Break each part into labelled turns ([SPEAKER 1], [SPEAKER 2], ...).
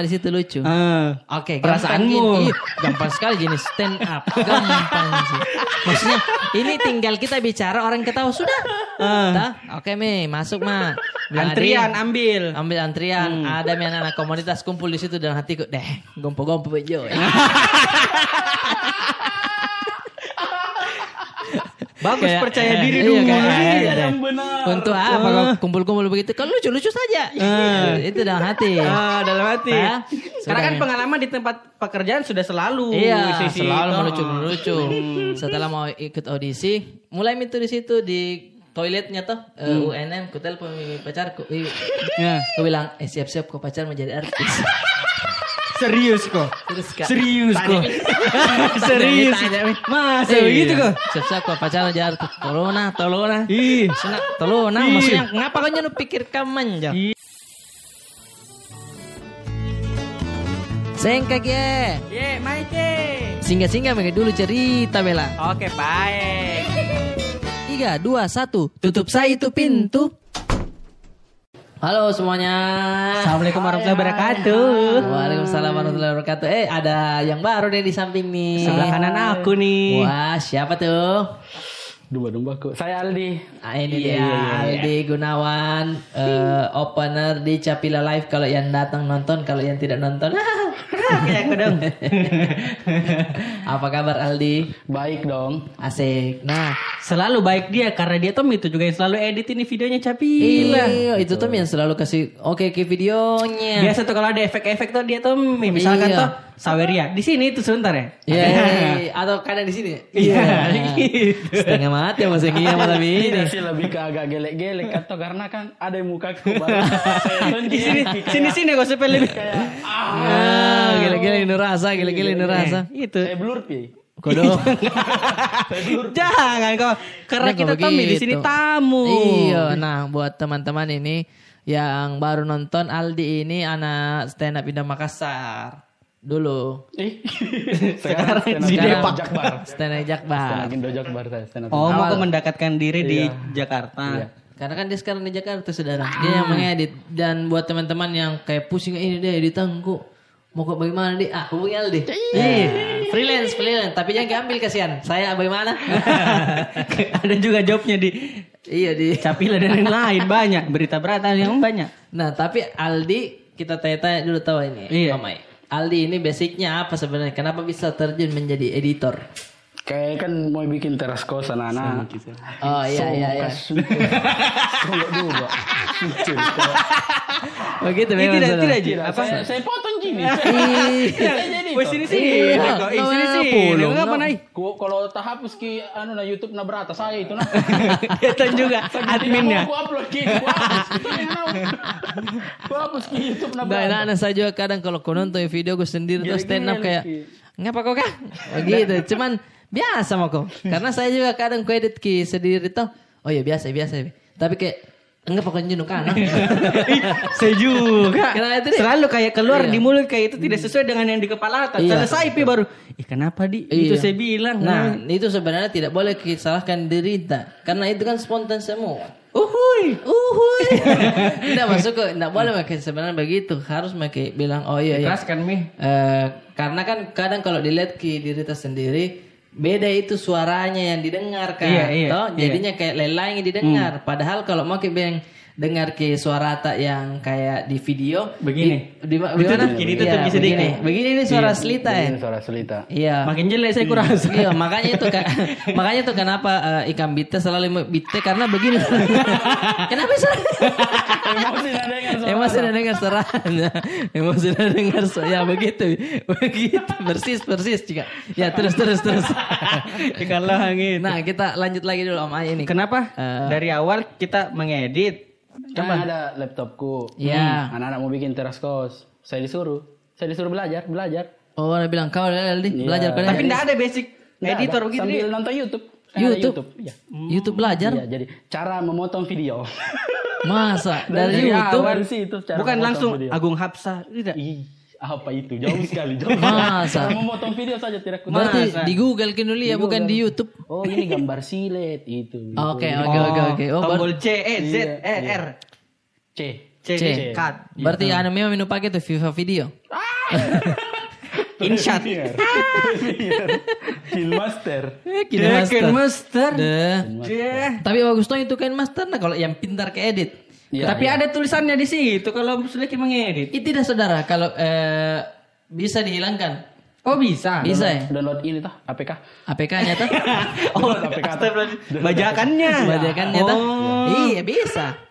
[SPEAKER 1] pertama di situ lucu.
[SPEAKER 2] Ah.
[SPEAKER 1] Oke, gampang
[SPEAKER 2] Perasaanmu.
[SPEAKER 1] gampang sekali jenis stand up. Gampang sih. Maksudnya ini tinggal kita bicara orang ketawa sudah.
[SPEAKER 2] Ah.
[SPEAKER 1] Dah, Oke Mi, masuk Ma. Bilang,
[SPEAKER 2] Antrian
[SPEAKER 1] "Adi,
[SPEAKER 2] ambil.
[SPEAKER 1] ambil antrian. Ada mi anak-anak komunitas kumpul di situ dalam hatiku. Deh, gompo-gompo bejo.
[SPEAKER 2] Bagus
[SPEAKER 1] Kayak-
[SPEAKER 2] percaya
[SPEAKER 1] eh,
[SPEAKER 2] diri
[SPEAKER 1] iya,
[SPEAKER 2] dulu.
[SPEAKER 1] kayak-
[SPEAKER 2] Iya,
[SPEAKER 1] iya,
[SPEAKER 2] yang
[SPEAKER 1] iya.
[SPEAKER 2] benar.
[SPEAKER 1] Untuk apa kau kumpul-kumpul begitu? Kalau lucu-lucu saja. Itu dalam hati.
[SPEAKER 2] Ah, dalam hati.
[SPEAKER 1] Ya,
[SPEAKER 2] Karena kan pengalaman di tempat pekerjaan sudah selalu.
[SPEAKER 1] Iya,
[SPEAKER 2] sisi
[SPEAKER 1] selalu
[SPEAKER 2] itu.
[SPEAKER 1] melucu-melucu. Setelah mau ikut audisi, mulai itu di situ di toiletnya tuh eh, UNM, ku telepon mi pacarku. Ih,
[SPEAKER 2] Ya.
[SPEAKER 1] Aku bilang, eh siap-siap kau pacar menjadi artis.
[SPEAKER 2] Serius kok. Serius kok. Serius. Masa
[SPEAKER 1] Eh,
[SPEAKER 2] begitu kok?
[SPEAKER 1] Siap-siap kau pacar menjadi artis. Tolona, tolona.
[SPEAKER 2] Ih.
[SPEAKER 1] Sana, tolona. Maksudnya, ngapa kau nyentuh pikir kamanja?
[SPEAKER 2] Ih.
[SPEAKER 1] Sengkak ya.
[SPEAKER 2] Ye, Maike.
[SPEAKER 1] Singgah-singgah mengenai dulu cerita Bella.
[SPEAKER 2] Oke, baik.
[SPEAKER 1] Tiga, dua, satu. Tutup saya itu pintu. Halo semuanya.
[SPEAKER 2] Assalamualaikum warahmatullahi wabarakatuh.
[SPEAKER 1] Waalaikumsalam warahmatullahi wabarakatuh. Eh ada yang baru deh di samping nih.
[SPEAKER 2] Sebelah kanan aku nih.
[SPEAKER 1] Wah siapa tuh?
[SPEAKER 3] Dua dombaku. Saya Aldi.
[SPEAKER 1] Ah, ini
[SPEAKER 2] Iya,
[SPEAKER 1] dia
[SPEAKER 2] iya, iya.
[SPEAKER 1] Aldi Gunawan eh, opener di Capila Live kalau yang datang nonton kalau yang tidak nonton
[SPEAKER 2] Kayak aku dong.
[SPEAKER 1] apa kabar Aldi
[SPEAKER 3] Baik dong.
[SPEAKER 1] asik nah
[SPEAKER 2] Selalu baik dia karena dia tuh itu juga yang selalu edit ini videonya Capila.
[SPEAKER 1] iya itu tuh yang selalu kasih oke ke videonya
[SPEAKER 2] Biasa tuh kalau ada efek-efek tuh dia tuh misalkan
[SPEAKER 1] Iya.
[SPEAKER 2] tuh Saweria di sini itu sebentar ya.
[SPEAKER 1] Iya, atau kadang di sini.
[SPEAKER 2] Iya,
[SPEAKER 1] Nah,
[SPEAKER 2] gitu.
[SPEAKER 1] Setengah mati sama iya malam ini.
[SPEAKER 3] Tidak sih lebih ke agak gelek-gelek atau karena kan ada yang muka saya
[SPEAKER 2] Di sini
[SPEAKER 3] tunjuk.
[SPEAKER 2] sini sini kok supaya lebih.
[SPEAKER 1] Ah, gila-gila ini rasa, gila-gila ini rasa.
[SPEAKER 2] Itu.
[SPEAKER 3] Saya blur pi.
[SPEAKER 1] Kodok.
[SPEAKER 2] Jangan kok karena
[SPEAKER 1] Nah,
[SPEAKER 2] kita tamu di
[SPEAKER 1] begitu.
[SPEAKER 2] sini tamu.
[SPEAKER 1] Iya, nah buat teman-teman ini yang baru nonton Aldi ini anak stand up Indah Makassar. Dulu.
[SPEAKER 3] Ih. Sekarang stand up
[SPEAKER 2] di.
[SPEAKER 3] Jakbar.
[SPEAKER 1] Stand up
[SPEAKER 3] Stand
[SPEAKER 1] Jakbar.
[SPEAKER 3] up Indo Jakbar saya stand up.
[SPEAKER 2] Oh, mau mendekatkan diri di Jakarta.
[SPEAKER 3] Iya.
[SPEAKER 1] Karena kan dia sekarang di Jakarta saudara. Dia yang mengedit dan buat teman-teman yang kayak pusing ini deh editanku. Mau kok bagaimana di? Ah, hubungi Aldi. Eh, freelance, freelance. Tapi jangan ambil kasihan. Saya bagaimana?
[SPEAKER 2] ada juga jobnya di
[SPEAKER 1] iya di.
[SPEAKER 2] Capila dan lain-lain banyak berita berita yang banyak.
[SPEAKER 1] Nah, tapi Aldi kita tanya-tanya dulu tahu ini.
[SPEAKER 2] Iya.
[SPEAKER 1] Mamai. Aldi ini basicnya apa sebenarnya? Kenapa bisa terjun menjadi editor?
[SPEAKER 3] Kayak kan mau bikin teras kosan anak.
[SPEAKER 1] Oh iya iya iya.
[SPEAKER 3] Tunggu dulu.
[SPEAKER 1] Begitu
[SPEAKER 2] Ini
[SPEAKER 1] memang.
[SPEAKER 2] tidak tidak.
[SPEAKER 3] Tidak,
[SPEAKER 2] Apa?
[SPEAKER 3] saya, saya potong gini.
[SPEAKER 1] Iya.
[SPEAKER 2] Wes sini sini.
[SPEAKER 1] Iya.
[SPEAKER 2] Ih, sini
[SPEAKER 1] Nah,
[SPEAKER 2] sini.
[SPEAKER 1] pulung.
[SPEAKER 2] Apa naik?
[SPEAKER 3] Ku- Kalau tak hapus ki anu na YouTube na berata saya itu nah.
[SPEAKER 2] Kelihatan juga adminnya.
[SPEAKER 3] Aku upload ki, ku hapus. Itu yang anu. Ku hapus ki YouTube na
[SPEAKER 1] Nah,
[SPEAKER 3] berata.
[SPEAKER 1] anak-anak saya juga kadang kalau kau nonton video gue sendiri tuh stand up kayak ngapa kau kah? Begitu. Cuman biasa mau kau. Karena saya juga kadang ku edit ki sendiri tuh. Oh iya biasa biasa. Tapi kayak enggak pokoknya jenuh kan.
[SPEAKER 2] Saya juga.
[SPEAKER 1] Itu, Dik?
[SPEAKER 2] Selalu kayak keluar
[SPEAKER 1] Iya.
[SPEAKER 2] di mulut kayak itu tidak sesuai dengan yang di kepala atas.
[SPEAKER 1] Iya.
[SPEAKER 2] Selesai pi baru. Ih kenapa di? Itu
[SPEAKER 1] Iya.
[SPEAKER 2] saya bilang.
[SPEAKER 1] Nah, itu sebenarnya tidak boleh disalahkan derita. Karena itu kan spontan semua.
[SPEAKER 2] Uhuy.
[SPEAKER 1] Uhuy. Tidak masuk ke, tidak boleh pakai sebenarnya begitu. Harus pakai bilang oh iya iya.
[SPEAKER 2] Keras kan mi?
[SPEAKER 1] Eh, karena kan kadang kalau dilihat ke diri kita sendiri beda itu suaranya yang didengar kan.
[SPEAKER 2] Iya, iya,
[SPEAKER 1] Toh,
[SPEAKER 2] iya.
[SPEAKER 1] jadinya kayak lelaing yang didengar. Padahal kalau mau ke yang dengar ke suara tak yang kayak di video
[SPEAKER 2] Begini.
[SPEAKER 1] Di, di, gimana?
[SPEAKER 2] gini,
[SPEAKER 1] Iya,
[SPEAKER 2] tutup sedikit.
[SPEAKER 1] begini. Begini ini suara selita ya.
[SPEAKER 3] Suara selita.
[SPEAKER 1] Iya.
[SPEAKER 2] Makin jelek saya kurasa.
[SPEAKER 1] Iya, makanya itu kan makanya itu kenapa eh, ikan bite selalu bite karena begini. kenapa sih?
[SPEAKER 3] Emosi na dengan suara.
[SPEAKER 1] Emosi dan dengar. Emosi dengar suara. Ya begitu. Begitu. Persis, persis juga. Ya terus, terus, terus.
[SPEAKER 2] Kalau angin.
[SPEAKER 1] Nah kita lanjut lagi dulu Om Ay ini.
[SPEAKER 2] Kenapa?
[SPEAKER 1] Eh.
[SPEAKER 2] Dari awal kita mengedit.
[SPEAKER 3] Kan ada laptopku.
[SPEAKER 1] Iya.
[SPEAKER 3] Hmm, Anak-anak mau bikin teras kos. Saya disuruh. Saya disuruh belajar, belajar.
[SPEAKER 1] Oh, dia bilang kau
[SPEAKER 3] Iya.
[SPEAKER 1] belajar kau
[SPEAKER 2] Tapi tidak ada basic
[SPEAKER 3] Nggak
[SPEAKER 2] editor
[SPEAKER 3] ada.
[SPEAKER 2] begitu.
[SPEAKER 3] Sambil
[SPEAKER 2] Di.
[SPEAKER 3] nonton YouTube. Kan ada
[SPEAKER 1] YouTube?
[SPEAKER 3] YouTube. Iya.
[SPEAKER 1] YouTube belajar.
[SPEAKER 3] Iya, jadi cara memotong video.
[SPEAKER 1] Masa dari
[SPEAKER 3] Dari
[SPEAKER 1] YouTube?
[SPEAKER 3] awal sih itu cara
[SPEAKER 2] Bukan langsung
[SPEAKER 3] video.
[SPEAKER 2] Agung Hapsa. Tidak.
[SPEAKER 3] Ih, apa itu? Jauh sekali, jauh.
[SPEAKER 1] Masa?
[SPEAKER 3] Memotong video saja tidak ku
[SPEAKER 1] Berarti
[SPEAKER 2] Masa?
[SPEAKER 1] di Google kan dulu ya, bukan di YouTube.
[SPEAKER 3] Oh, ini gambar silet itu.
[SPEAKER 1] Oke, oke, oke, oke. Oh,
[SPEAKER 2] Tombol C, E, Z, E, R.
[SPEAKER 3] C.
[SPEAKER 2] C.
[SPEAKER 1] C.
[SPEAKER 2] Cut.
[SPEAKER 1] Berarti anu memang minum pakai tuh FIFA video.
[SPEAKER 2] Inshot.
[SPEAKER 3] Killmaster.
[SPEAKER 2] Ken Master.
[SPEAKER 1] Deh.
[SPEAKER 2] Deh.
[SPEAKER 1] Tapi bagus tuh itu kan master nah kalau yang pintar ke edit.
[SPEAKER 3] Iya,
[SPEAKER 2] Tapi ada tulisannya di situ kalau Suleki mengedit.
[SPEAKER 1] Itu tidak saudara kalau eh, bisa dihilangkan.
[SPEAKER 2] Oh bisa.
[SPEAKER 1] Bisa ya?
[SPEAKER 3] Download ini tuh APK.
[SPEAKER 1] APK-nya tuh.
[SPEAKER 2] Oh,
[SPEAKER 3] APK.
[SPEAKER 2] bajakannya.
[SPEAKER 1] Bajakannya tuh.
[SPEAKER 2] Oh.
[SPEAKER 1] Iya bisa.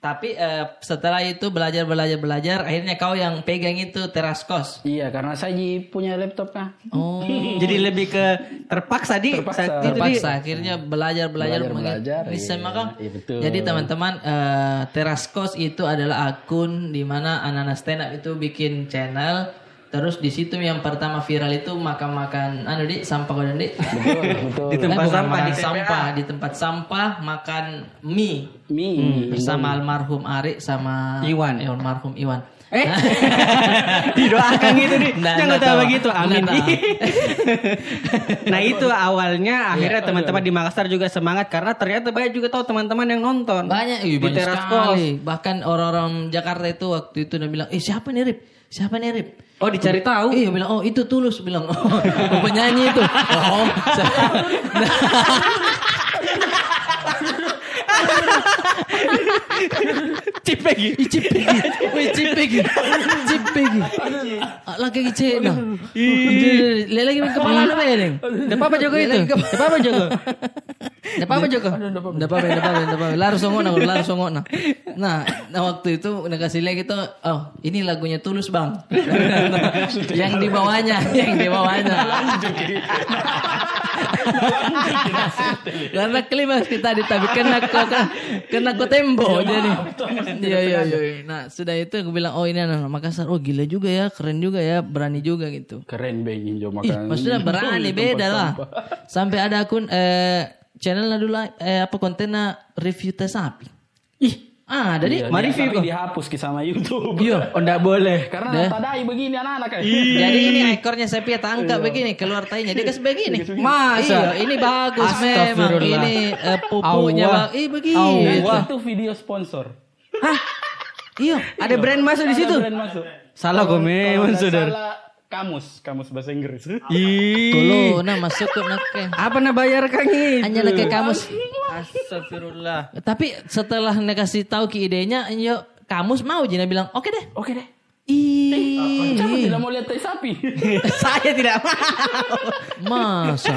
[SPEAKER 1] Tapi eh, setelah itu belajar belajar belajar akhirnya kau yang pegang itu teras kos.
[SPEAKER 3] Iya, karena saya punya laptop kan.
[SPEAKER 1] Oh.
[SPEAKER 2] Jadi lebih ke terpaksa di
[SPEAKER 3] Terpaksa.
[SPEAKER 2] saat itu di-
[SPEAKER 1] terpaksa akhirnya belajar belajar
[SPEAKER 3] Belajar, belajar,
[SPEAKER 1] bisa
[SPEAKER 3] iya.
[SPEAKER 1] makan
[SPEAKER 3] Iya, betul.
[SPEAKER 1] jadi teman-teman eh, teras kos itu adalah akun di mana anak-anak stand up itu bikin channel terus di situ yang pertama viral itu makan-makan anu di sampah kau di
[SPEAKER 3] Betul, betul.
[SPEAKER 2] Di tempat
[SPEAKER 1] bukan
[SPEAKER 2] sampah, di
[SPEAKER 1] sampah di tempat sampah makan mie
[SPEAKER 3] Mie.
[SPEAKER 1] bersama almarhum Ari sama
[SPEAKER 2] Iwan.
[SPEAKER 1] eh, almarhum Iwan
[SPEAKER 2] Eh, didoakan gitu nih.
[SPEAKER 1] Nggak,
[SPEAKER 2] Jangan
[SPEAKER 1] nggak
[SPEAKER 2] tahu begitu. Amin.
[SPEAKER 1] Tahu.
[SPEAKER 2] nah itu awalnya akhirnya teman-teman di Makassar juga semangat karena ternyata banyak juga tahu teman-teman yang nonton.
[SPEAKER 1] Banyak, ih,
[SPEAKER 2] di
[SPEAKER 1] banyak
[SPEAKER 2] teras
[SPEAKER 1] sekali. Bahkan orang-orang Jakarta itu waktu itu udah bilang, eh siapa nih Rip? Siapa nih Rip?
[SPEAKER 2] Oh dicari tahu.
[SPEAKER 1] Iya bilang, oh itu tulus bilang, oh, penyanyi itu. Oh,
[SPEAKER 2] Cipegi.
[SPEAKER 1] Cipegi, wih cipegi, cipegi. Lagi cek nah. Lihat lagi kepala lu bedeng.
[SPEAKER 2] Ada apa Joko itu? Ada apa Joko? Ada apa Joko?
[SPEAKER 1] Nggak apa-apa, nggak apa-apa, nggak apa-apa. Lalu lalu songok nah. Nah, nah waktu itu kasih lihat gitu, oh ini lagunya tulus bang. yang di bawahnya, yang di bawahnya. Karena klimaks kita di tapi kena ke kena ke tembok jadi. Iya iya iya. Nah sudah itu aku bilang oh ini anak Makassar, oh gila juga ya, keren juga ya, berani juga gitu.
[SPEAKER 3] Keren Bang Jo makan.
[SPEAKER 1] maksudnya berani beda lah. Sampai ada akun eh channelnya dulu eh apa kontennya review tes sapi.
[SPEAKER 2] Ih,
[SPEAKER 1] Ah, ada
[SPEAKER 3] Iya.
[SPEAKER 2] Mari
[SPEAKER 3] tapi
[SPEAKER 2] Vigo.
[SPEAKER 3] dihapus ki sama YouTube.
[SPEAKER 1] Iya.
[SPEAKER 2] oh enggak boleh.
[SPEAKER 3] Karena tadai begini anak-anak kayak.
[SPEAKER 1] Jadi ini ekornya sapi tangkap begini keluar tainya dia kasih begini.
[SPEAKER 2] Masa?
[SPEAKER 1] Iya, ini bagus memang. Ini eh, pupunya
[SPEAKER 2] Allah.
[SPEAKER 1] bang. Ih begini.
[SPEAKER 3] Itu video sponsor.
[SPEAKER 2] Hah?
[SPEAKER 1] Iya.
[SPEAKER 2] Ada brand masuk di situ?
[SPEAKER 3] Ada brand masuk.
[SPEAKER 2] Salah
[SPEAKER 3] Kalau
[SPEAKER 2] memang saudara.
[SPEAKER 3] Kamus, kamus bahasa Inggris.
[SPEAKER 2] Ih.
[SPEAKER 1] Tulu, nah masuk ke nake.
[SPEAKER 2] Apa na bayar kang itu?
[SPEAKER 1] Hanya nake kamus.
[SPEAKER 2] Astagfirullah.
[SPEAKER 1] Tapi setelah nek kasih tahu ki idenya, yo kamus mau Jina bilang oke deh.
[SPEAKER 3] Oke deh.
[SPEAKER 1] Ih,
[SPEAKER 3] Siapa tidak mau lihat tai sapi?
[SPEAKER 2] Saya tidak mau.
[SPEAKER 1] masa?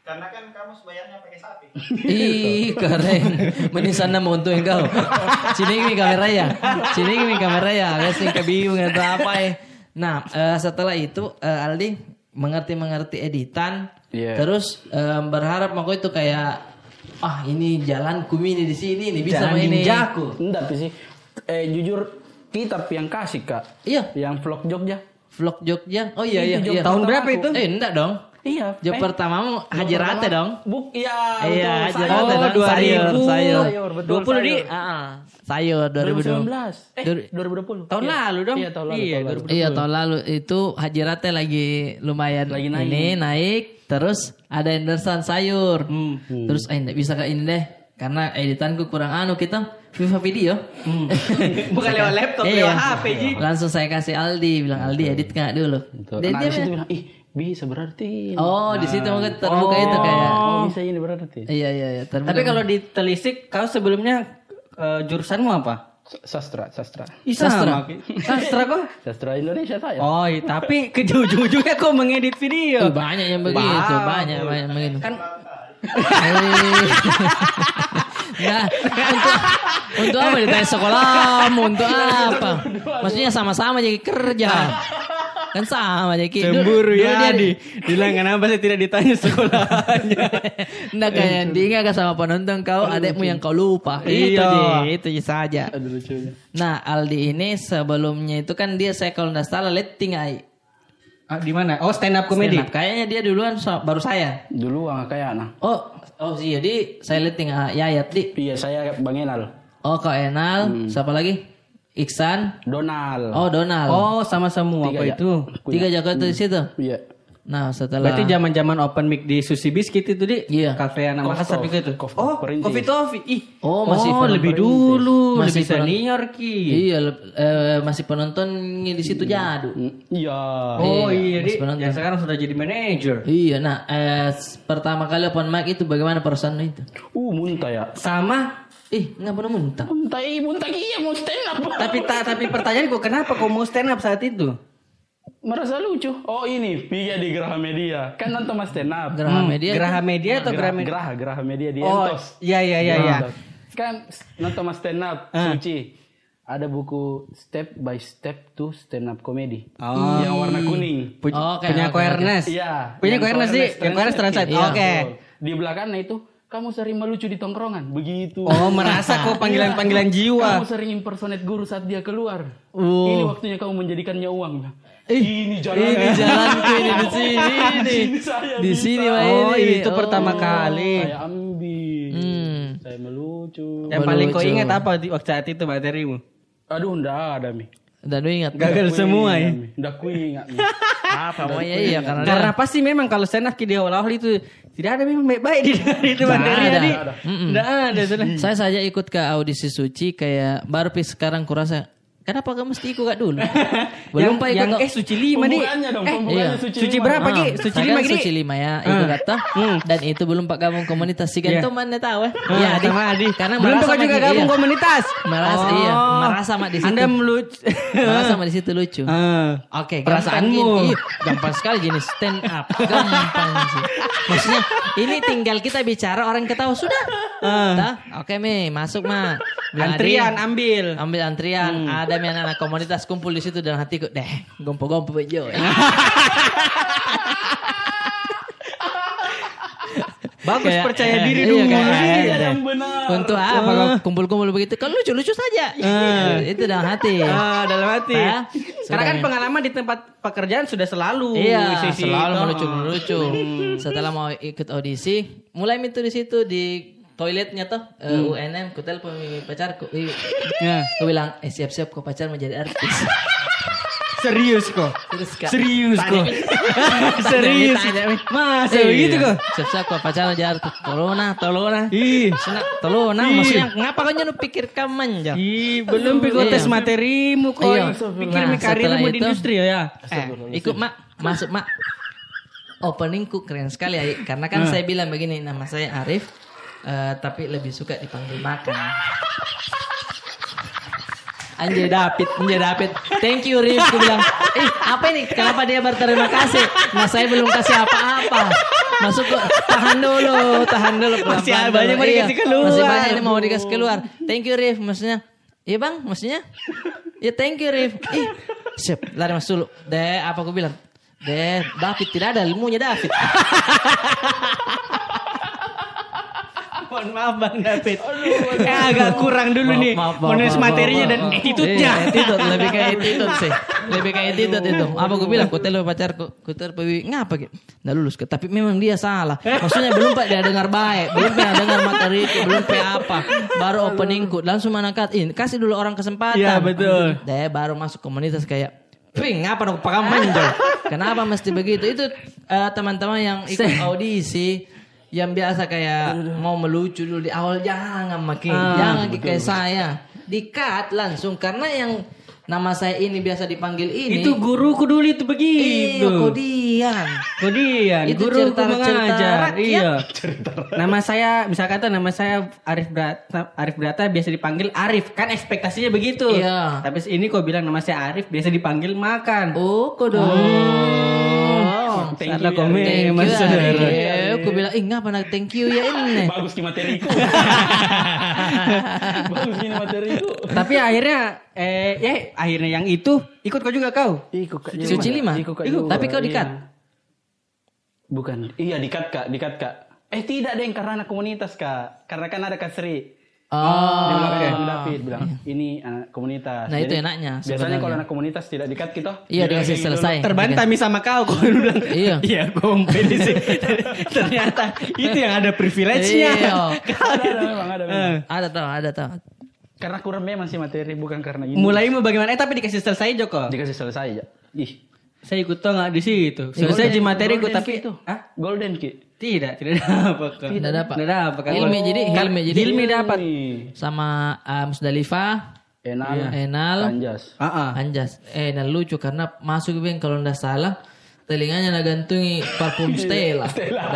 [SPEAKER 4] Karena kan kamu bayarnya pakai sapi.
[SPEAKER 1] Ih keren. Menisan nama untuk engkau. Sini ini kamera ya. Sini ini kamera ya. Guys yang kebingung atau apa ya. Nah eh, setelah itu eh, Aldi mengerti-mengerti editan.
[SPEAKER 3] Iya.
[SPEAKER 1] Terus eh, berharap mau itu kayak ah ini jalan kumini di sini nih bisa
[SPEAKER 2] Jalan
[SPEAKER 1] main ini.
[SPEAKER 2] ninjaku.
[SPEAKER 3] Enggak sih. Eh jujur kita yang kasih kak.
[SPEAKER 1] Iya.
[SPEAKER 3] Yang vlog Jogja.
[SPEAKER 1] Vlog Jogja. Oh iya iya. Iya.
[SPEAKER 3] Jogja
[SPEAKER 2] Tahun berapa
[SPEAKER 3] aku.
[SPEAKER 2] itu?
[SPEAKER 1] Eh enggak dong.
[SPEAKER 3] Iya.
[SPEAKER 1] Jog
[SPEAKER 3] eh,
[SPEAKER 1] pertama Haji
[SPEAKER 3] Jog
[SPEAKER 1] Rate
[SPEAKER 3] pertama-
[SPEAKER 1] dong.
[SPEAKER 3] Buk, iya.
[SPEAKER 1] Iya. Rate
[SPEAKER 2] Oh,
[SPEAKER 1] dong.
[SPEAKER 2] 2000.
[SPEAKER 1] Sayur, sayur.
[SPEAKER 3] Betul,
[SPEAKER 2] 20 di
[SPEAKER 3] sayur.
[SPEAKER 1] Ah, ah. sayur 2020.
[SPEAKER 3] 2019. Eh,
[SPEAKER 1] Dur-
[SPEAKER 3] 2020.
[SPEAKER 2] Tahun
[SPEAKER 3] Iya.
[SPEAKER 2] lalu dong.
[SPEAKER 3] Iya, tahun lalu.
[SPEAKER 2] Iya,
[SPEAKER 3] tahun lalu.
[SPEAKER 2] 2020.
[SPEAKER 1] Iya tahun lalu itu Haji Rate lagi lumayan
[SPEAKER 3] Lagi naik.
[SPEAKER 1] ini naik terus ada endorsean sayur
[SPEAKER 2] Hmm.
[SPEAKER 1] terus eh bisa ke ini deh karena editanku kurang anu kita Viva video
[SPEAKER 2] Bukan lewat laptop,
[SPEAKER 1] Iya.
[SPEAKER 2] lewat HP Ji.
[SPEAKER 1] langsung saya kasih Aldi bilang Aldi edit nggak dulu
[SPEAKER 3] Betul.
[SPEAKER 1] dia, dia
[SPEAKER 3] bilang, ih bisa berarti.
[SPEAKER 1] oh di situ mungkin terbuka itu kayak
[SPEAKER 3] Oh, bisa ini berarti.
[SPEAKER 1] iya iya iya terbuka.
[SPEAKER 2] Tapi kalau ditelisik, kau sebelumnya eh, jurusanmu apa?
[SPEAKER 3] Sastra, sastra.
[SPEAKER 2] Ih,
[SPEAKER 1] Sastra.
[SPEAKER 2] Sastra kok?
[SPEAKER 3] Sastra Indonesia saya.
[SPEAKER 2] Oh, iya, tapi ke ujung-ujungnya kok mengedit video.
[SPEAKER 1] Banyak yang begitu
[SPEAKER 2] Wow.
[SPEAKER 1] banyak banyak yang begitu
[SPEAKER 2] Kan.
[SPEAKER 1] Nah, untuk untuk apa ditanya sekolah, untuk apa? Maksudnya sama-sama jadi kerja. Kan sama jadi
[SPEAKER 2] cemburu ya di bilang kenapa saya tidak ditanya sekolahnya.
[SPEAKER 1] Nggak kayak dia nggak sama penonton kau, adekmu yang kau lupa. Itu
[SPEAKER 2] Iya.
[SPEAKER 1] dia, itu saja.
[SPEAKER 3] Aduh lucunya.
[SPEAKER 1] Nah, Aldi ini sebelumnya itu kan dia saya kalau nggak salah letting ai.
[SPEAKER 2] Ah, di mana? Oh, stand up comedy.
[SPEAKER 1] Stand up. Kayaknya dia duluan so- baru saya.
[SPEAKER 3] Dulu nggak kayak nah.
[SPEAKER 1] Oh, oh iya di saya letting ah, Yayat di.
[SPEAKER 3] Iya saya Bang Enal.
[SPEAKER 1] Oh, Kak Enal, siapa lagi? Iksan.
[SPEAKER 3] Donald.
[SPEAKER 1] Oh, Donald.
[SPEAKER 2] Oh, sama semua
[SPEAKER 3] Tiga
[SPEAKER 2] apa
[SPEAKER 3] ya?
[SPEAKER 2] itu?
[SPEAKER 1] Tiga Jakarta di situ.
[SPEAKER 3] Iya.
[SPEAKER 1] Nah setelah
[SPEAKER 2] Berarti zaman-zaman open mic di Sushi Biscuit itu di
[SPEAKER 1] Iya.
[SPEAKER 2] Cafe anak Makassar juga itu.
[SPEAKER 3] Coffee
[SPEAKER 2] Oh. Coffee Toffee. Ih.
[SPEAKER 1] Oh, masih penonton
[SPEAKER 2] lebih dulu,
[SPEAKER 1] Masih
[SPEAKER 2] lebih
[SPEAKER 1] penonton.
[SPEAKER 2] senior ki.
[SPEAKER 1] Iya eh, masih penontonnya di situ jadu.
[SPEAKER 3] Mm, Iya.
[SPEAKER 2] Oh iya,
[SPEAKER 1] masih
[SPEAKER 2] di.
[SPEAKER 1] penonton.
[SPEAKER 2] Yang sekarang sudah jadi manager.
[SPEAKER 1] Iya, nah eh, pertama kali open mic itu bagaimana perasaan itu?
[SPEAKER 3] Uh, muntah ya.
[SPEAKER 2] Sama
[SPEAKER 1] Ih, nggak pernah muntah.
[SPEAKER 3] Muntah, muntah iya mau stand up.
[SPEAKER 2] tapi tak tapi pertanyaan kok kenapa kau mau stand up saat itu?
[SPEAKER 3] Merasa lucu. Oh ini, Piga di Geraha Media. Kan nonton mas stand up.
[SPEAKER 1] Geraha Media.
[SPEAKER 2] Geraha Media atau
[SPEAKER 3] Geraha,
[SPEAKER 2] Geraha Media?
[SPEAKER 3] Geraha, Geraha Media di
[SPEAKER 2] Oh,
[SPEAKER 3] Entos.
[SPEAKER 2] iya iya iya iya.
[SPEAKER 3] Kan nonton mas stand up,
[SPEAKER 2] Ah.
[SPEAKER 3] Suci. Ada buku step by step to stand up comedy.
[SPEAKER 2] Oh.
[SPEAKER 3] Yang warna kuning.
[SPEAKER 2] Pu-
[SPEAKER 1] Oke,
[SPEAKER 2] punya
[SPEAKER 1] oke,
[SPEAKER 2] awareness.
[SPEAKER 3] Iya.
[SPEAKER 2] Punya awareness sih, yang awareness translate.
[SPEAKER 3] Iya,
[SPEAKER 2] Oke.
[SPEAKER 3] Di belakangnya itu kamu sering melucu di tongkrongan, begitu.
[SPEAKER 2] Oh, merasa kok panggilan-panggilan jiwa.
[SPEAKER 3] Kamu sering impersonate guru saat dia keluar.
[SPEAKER 2] Oh.
[SPEAKER 3] Ini waktunya kamu menjadikannya uang. ini jalan.
[SPEAKER 1] Ini jalanku ini di sini
[SPEAKER 3] saya
[SPEAKER 1] Di sini
[SPEAKER 2] Oh,
[SPEAKER 1] ini.
[SPEAKER 2] itu pertama kali.
[SPEAKER 3] Saya ambil.
[SPEAKER 1] Hmm.
[SPEAKER 3] Saya melucu.
[SPEAKER 2] Yang paling kau ingat apa di waktu saat itu materimu?
[SPEAKER 3] Aduh, ndak ada mi.
[SPEAKER 1] Dan lu ingat.
[SPEAKER 2] Gagal semua ya.
[SPEAKER 3] Ndak ku ingat
[SPEAKER 1] apa pokoknya iya karena
[SPEAKER 2] Karena pasti memang kalau stand up di awal-awal itu tidak ada memang baik-baik di itu materi
[SPEAKER 1] Mm-mm.
[SPEAKER 2] tidak ada
[SPEAKER 1] saya saja ikut ke audisi suci kayak baru sekarang kurasa kenapa kamu mesti ikut gak dulu? Belum pak ikut
[SPEAKER 2] yang eh suci lima nih.
[SPEAKER 3] Dong,
[SPEAKER 2] Eh,
[SPEAKER 1] iya.
[SPEAKER 3] suci,
[SPEAKER 2] Suci
[SPEAKER 3] lima.
[SPEAKER 2] berapa
[SPEAKER 1] Ah,
[SPEAKER 2] Ki? Suci lima gini.
[SPEAKER 1] suci lima ya, itu
[SPEAKER 2] Ah.
[SPEAKER 1] kata.
[SPEAKER 2] Hmm.
[SPEAKER 1] Dan itu belum pak gabung komunitas si
[SPEAKER 2] Iya.
[SPEAKER 1] Gantung mana tahu eh.
[SPEAKER 2] Ah,
[SPEAKER 1] Iya, Adi.
[SPEAKER 2] sama Adi.
[SPEAKER 1] Karena
[SPEAKER 2] Belum kau juga gabung
[SPEAKER 1] iya.
[SPEAKER 2] komunitas.
[SPEAKER 1] Merasa iya, merasa mak di situ.
[SPEAKER 2] Anda melucu.
[SPEAKER 1] Merasa sama di situ lucu. Oke,
[SPEAKER 2] Perasaanmu.
[SPEAKER 1] gampang sekali gini stand up. Gampang sih. Maksudnya ini tinggal kita bicara orang ketawa sudah.
[SPEAKER 2] Ah.
[SPEAKER 1] Dah, Oke, Mi, masuk, Ma.
[SPEAKER 2] Antrian
[SPEAKER 1] "Adi,
[SPEAKER 2] ambil.
[SPEAKER 1] ambil antrian.
[SPEAKER 2] Hmm.
[SPEAKER 1] Ada mi anak-anak komunitas kumpul di situ dalam hatiku. Deh, gompo-gompo bejo.
[SPEAKER 2] Bagus
[SPEAKER 1] Kayak-
[SPEAKER 2] percaya
[SPEAKER 1] eh,
[SPEAKER 2] diri
[SPEAKER 1] iya,
[SPEAKER 2] dulu.
[SPEAKER 1] kayak-
[SPEAKER 2] Iya,
[SPEAKER 1] iya.
[SPEAKER 3] Yang benar.
[SPEAKER 1] Untuk apa kau kumpul-kumpul begitu? Kalau lucu-lucu saja.
[SPEAKER 2] Ah.
[SPEAKER 1] Itu dalam hati.
[SPEAKER 2] Ah, dalam hati.
[SPEAKER 1] Ya,
[SPEAKER 2] Karena kan pengalaman di tempat pekerjaan sudah selalu
[SPEAKER 1] Iya,
[SPEAKER 2] sisi-
[SPEAKER 1] selalu
[SPEAKER 2] oh.
[SPEAKER 1] melucu melucu. Setelah mau ikut audisi, mulai itu di situ di toiletnya tuh eh, UNM, ku telepon mi pacarku. Ih,
[SPEAKER 2] Ya.
[SPEAKER 1] Aku bilang, eh siap-siap kau pacar menjadi artis.
[SPEAKER 2] Serius kok.
[SPEAKER 1] Terus Kak,
[SPEAKER 2] Serius kok. Serius. Masa
[SPEAKER 1] Iya,
[SPEAKER 2] begitu kok?
[SPEAKER 1] Siap-siap kau pacar menjadi artis. Tolona, tolona.
[SPEAKER 2] Ih.
[SPEAKER 1] Sana, tolona. Maksudnya ngapa kau nyanyi pikir manja?
[SPEAKER 2] Ih, belum pikir
[SPEAKER 1] Iya.
[SPEAKER 2] tes materimu kok.
[SPEAKER 1] Iya.
[SPEAKER 2] Pikir
[SPEAKER 1] Nah,
[SPEAKER 2] karirmu di industri ya. ya.
[SPEAKER 1] Eh, ikut mak, masuk mak. Openingku keren sekali ya, karena kan saya bilang begini, nama saya Arif, eh, tapi lebih suka dipanggil makan. Anjay David, anjay David. Thank you Rif, aku bilang. Eh, apa ini? Kenapa dia berterima kasih? Nah, saya belum kasih apa-apa. Masuk kok, tahan dulu, tahan dulu.
[SPEAKER 2] Masih banyak
[SPEAKER 1] dulu.
[SPEAKER 2] mau
[SPEAKER 1] Iya,
[SPEAKER 2] dikasih keluar.
[SPEAKER 1] Masih banyak ini mau dikasih keluar. Thank you Rif, maksudnya. Iya bang, maksudnya. Ya thank you Rif. Ih, siap, lari masuk dulu. Deh, apa aku bilang? Deh, David tidak ada ilmunya David.
[SPEAKER 2] Mohon maaf Bang David. eh, agak kurang dulu
[SPEAKER 1] Maaf,
[SPEAKER 2] nih.
[SPEAKER 1] maaf, maaf,
[SPEAKER 2] Menulis
[SPEAKER 1] maaf,
[SPEAKER 2] materinya
[SPEAKER 1] maaf,
[SPEAKER 2] dan
[SPEAKER 1] maaf.
[SPEAKER 2] attitude-nya.
[SPEAKER 1] Iya, attitude, lebih kayak attitude sih. Lebih kayak attitude itu. Apa gue bilang, ku telo pacarku, ku terpewi, ngapa gitu? Nggak lulus ke. Tapi memang dia salah. Maksudnya belum pak dia dengar baik, belum pernah dengar materi, belum pe apa. Baru openingku, langsung manakat, in kasih dulu orang kesempatan.
[SPEAKER 2] Iya, betul.
[SPEAKER 1] Deh baru masuk komunitas kayak Ping, ngapa dong pakam manjol? Kenapa mesti begitu? Itu eh, teman-teman yang ikut audisi yang biasa kayak mau melucu dulu di awal jangan makin
[SPEAKER 2] Ah,
[SPEAKER 1] jangan kayak saya di-cut langsung karena yang nama saya ini biasa dipanggil ini
[SPEAKER 2] Itu guruku dulu itu
[SPEAKER 1] iya
[SPEAKER 2] begitu.
[SPEAKER 1] kodian
[SPEAKER 2] Kodian,
[SPEAKER 1] Itu
[SPEAKER 2] guruku
[SPEAKER 1] cerita-cerita
[SPEAKER 2] mengajar.
[SPEAKER 1] rakyat.
[SPEAKER 2] Iya. Nama saya, misalkan tuh nama saya Arif Brata, Arif Brata biasa dipanggil Arif. Kan ekspektasinya begitu.
[SPEAKER 1] Iya.
[SPEAKER 2] Tapi ini kok bilang nama saya Arif biasa dipanggil makan.
[SPEAKER 1] oh
[SPEAKER 3] Thank
[SPEAKER 2] Ada
[SPEAKER 3] you,
[SPEAKER 2] komen
[SPEAKER 1] Thank you,
[SPEAKER 2] mas saudara.
[SPEAKER 1] Aku bilang, ih ngapa nak thank you ya ini.
[SPEAKER 3] Bagus ki materiku. Bagus ki materiku.
[SPEAKER 2] Tapi akhirnya, eh, ya akhirnya yang itu ikut kau juga kau.
[SPEAKER 3] Ikut Kak
[SPEAKER 1] Suci lima?
[SPEAKER 3] Ikut Kak
[SPEAKER 1] Ikut.
[SPEAKER 3] juga,
[SPEAKER 1] Tapi kau
[SPEAKER 3] iya.
[SPEAKER 1] di-cut?
[SPEAKER 3] Bukan. Iya di-cut Kak, di-cut Kak. Eh tidak deh karena anak komunitas Kak. Karena kan ada Kak Sri. Dia
[SPEAKER 1] Oh,
[SPEAKER 3] bilang
[SPEAKER 1] oke.
[SPEAKER 3] Bang David bilang ini anak komunitas.
[SPEAKER 1] Nah, itu enaknya
[SPEAKER 3] Biasanya
[SPEAKER 1] sebenarnya.
[SPEAKER 3] kalau anak komunitas tidak di-cut gitu.
[SPEAKER 1] Iya,
[SPEAKER 3] Jadi
[SPEAKER 1] dikasih selesai.
[SPEAKER 2] Terbantah mi sama kau kau bilang.
[SPEAKER 1] Iya.
[SPEAKER 2] Iya, kompeni sih. Ternyata itu yang ada privilege-nya.
[SPEAKER 1] Iya.
[SPEAKER 3] Ada, ada memang ada memang.
[SPEAKER 2] Eh,
[SPEAKER 1] Ada tau, ada tau.
[SPEAKER 3] Karena kurang memang sih materi bukan karena ini.
[SPEAKER 2] Mulaimu bagaimana? Eh tapi dikasih selesai Joko.
[SPEAKER 3] Dikasih selesai ya. Ih.
[SPEAKER 2] Saya ikut toh nggak di situ. Selesai di materi ikut tapi
[SPEAKER 3] itu.
[SPEAKER 2] Hah?
[SPEAKER 3] Golden Ki.
[SPEAKER 2] Tidak, tidak dapat.
[SPEAKER 1] Tidak dapat.
[SPEAKER 2] Tidak dapat.
[SPEAKER 1] Hilmi jadi Hilmi jadi
[SPEAKER 2] Hilmi dapat.
[SPEAKER 1] sama uh, Musdalifah,
[SPEAKER 3] Enal.
[SPEAKER 1] Enal,
[SPEAKER 3] Anjas.
[SPEAKER 2] Ah, ah.
[SPEAKER 1] Anjas. Eh, nah lucu karena masuk bang kalau ndak salah telinganya nak gantungi parfum Stella.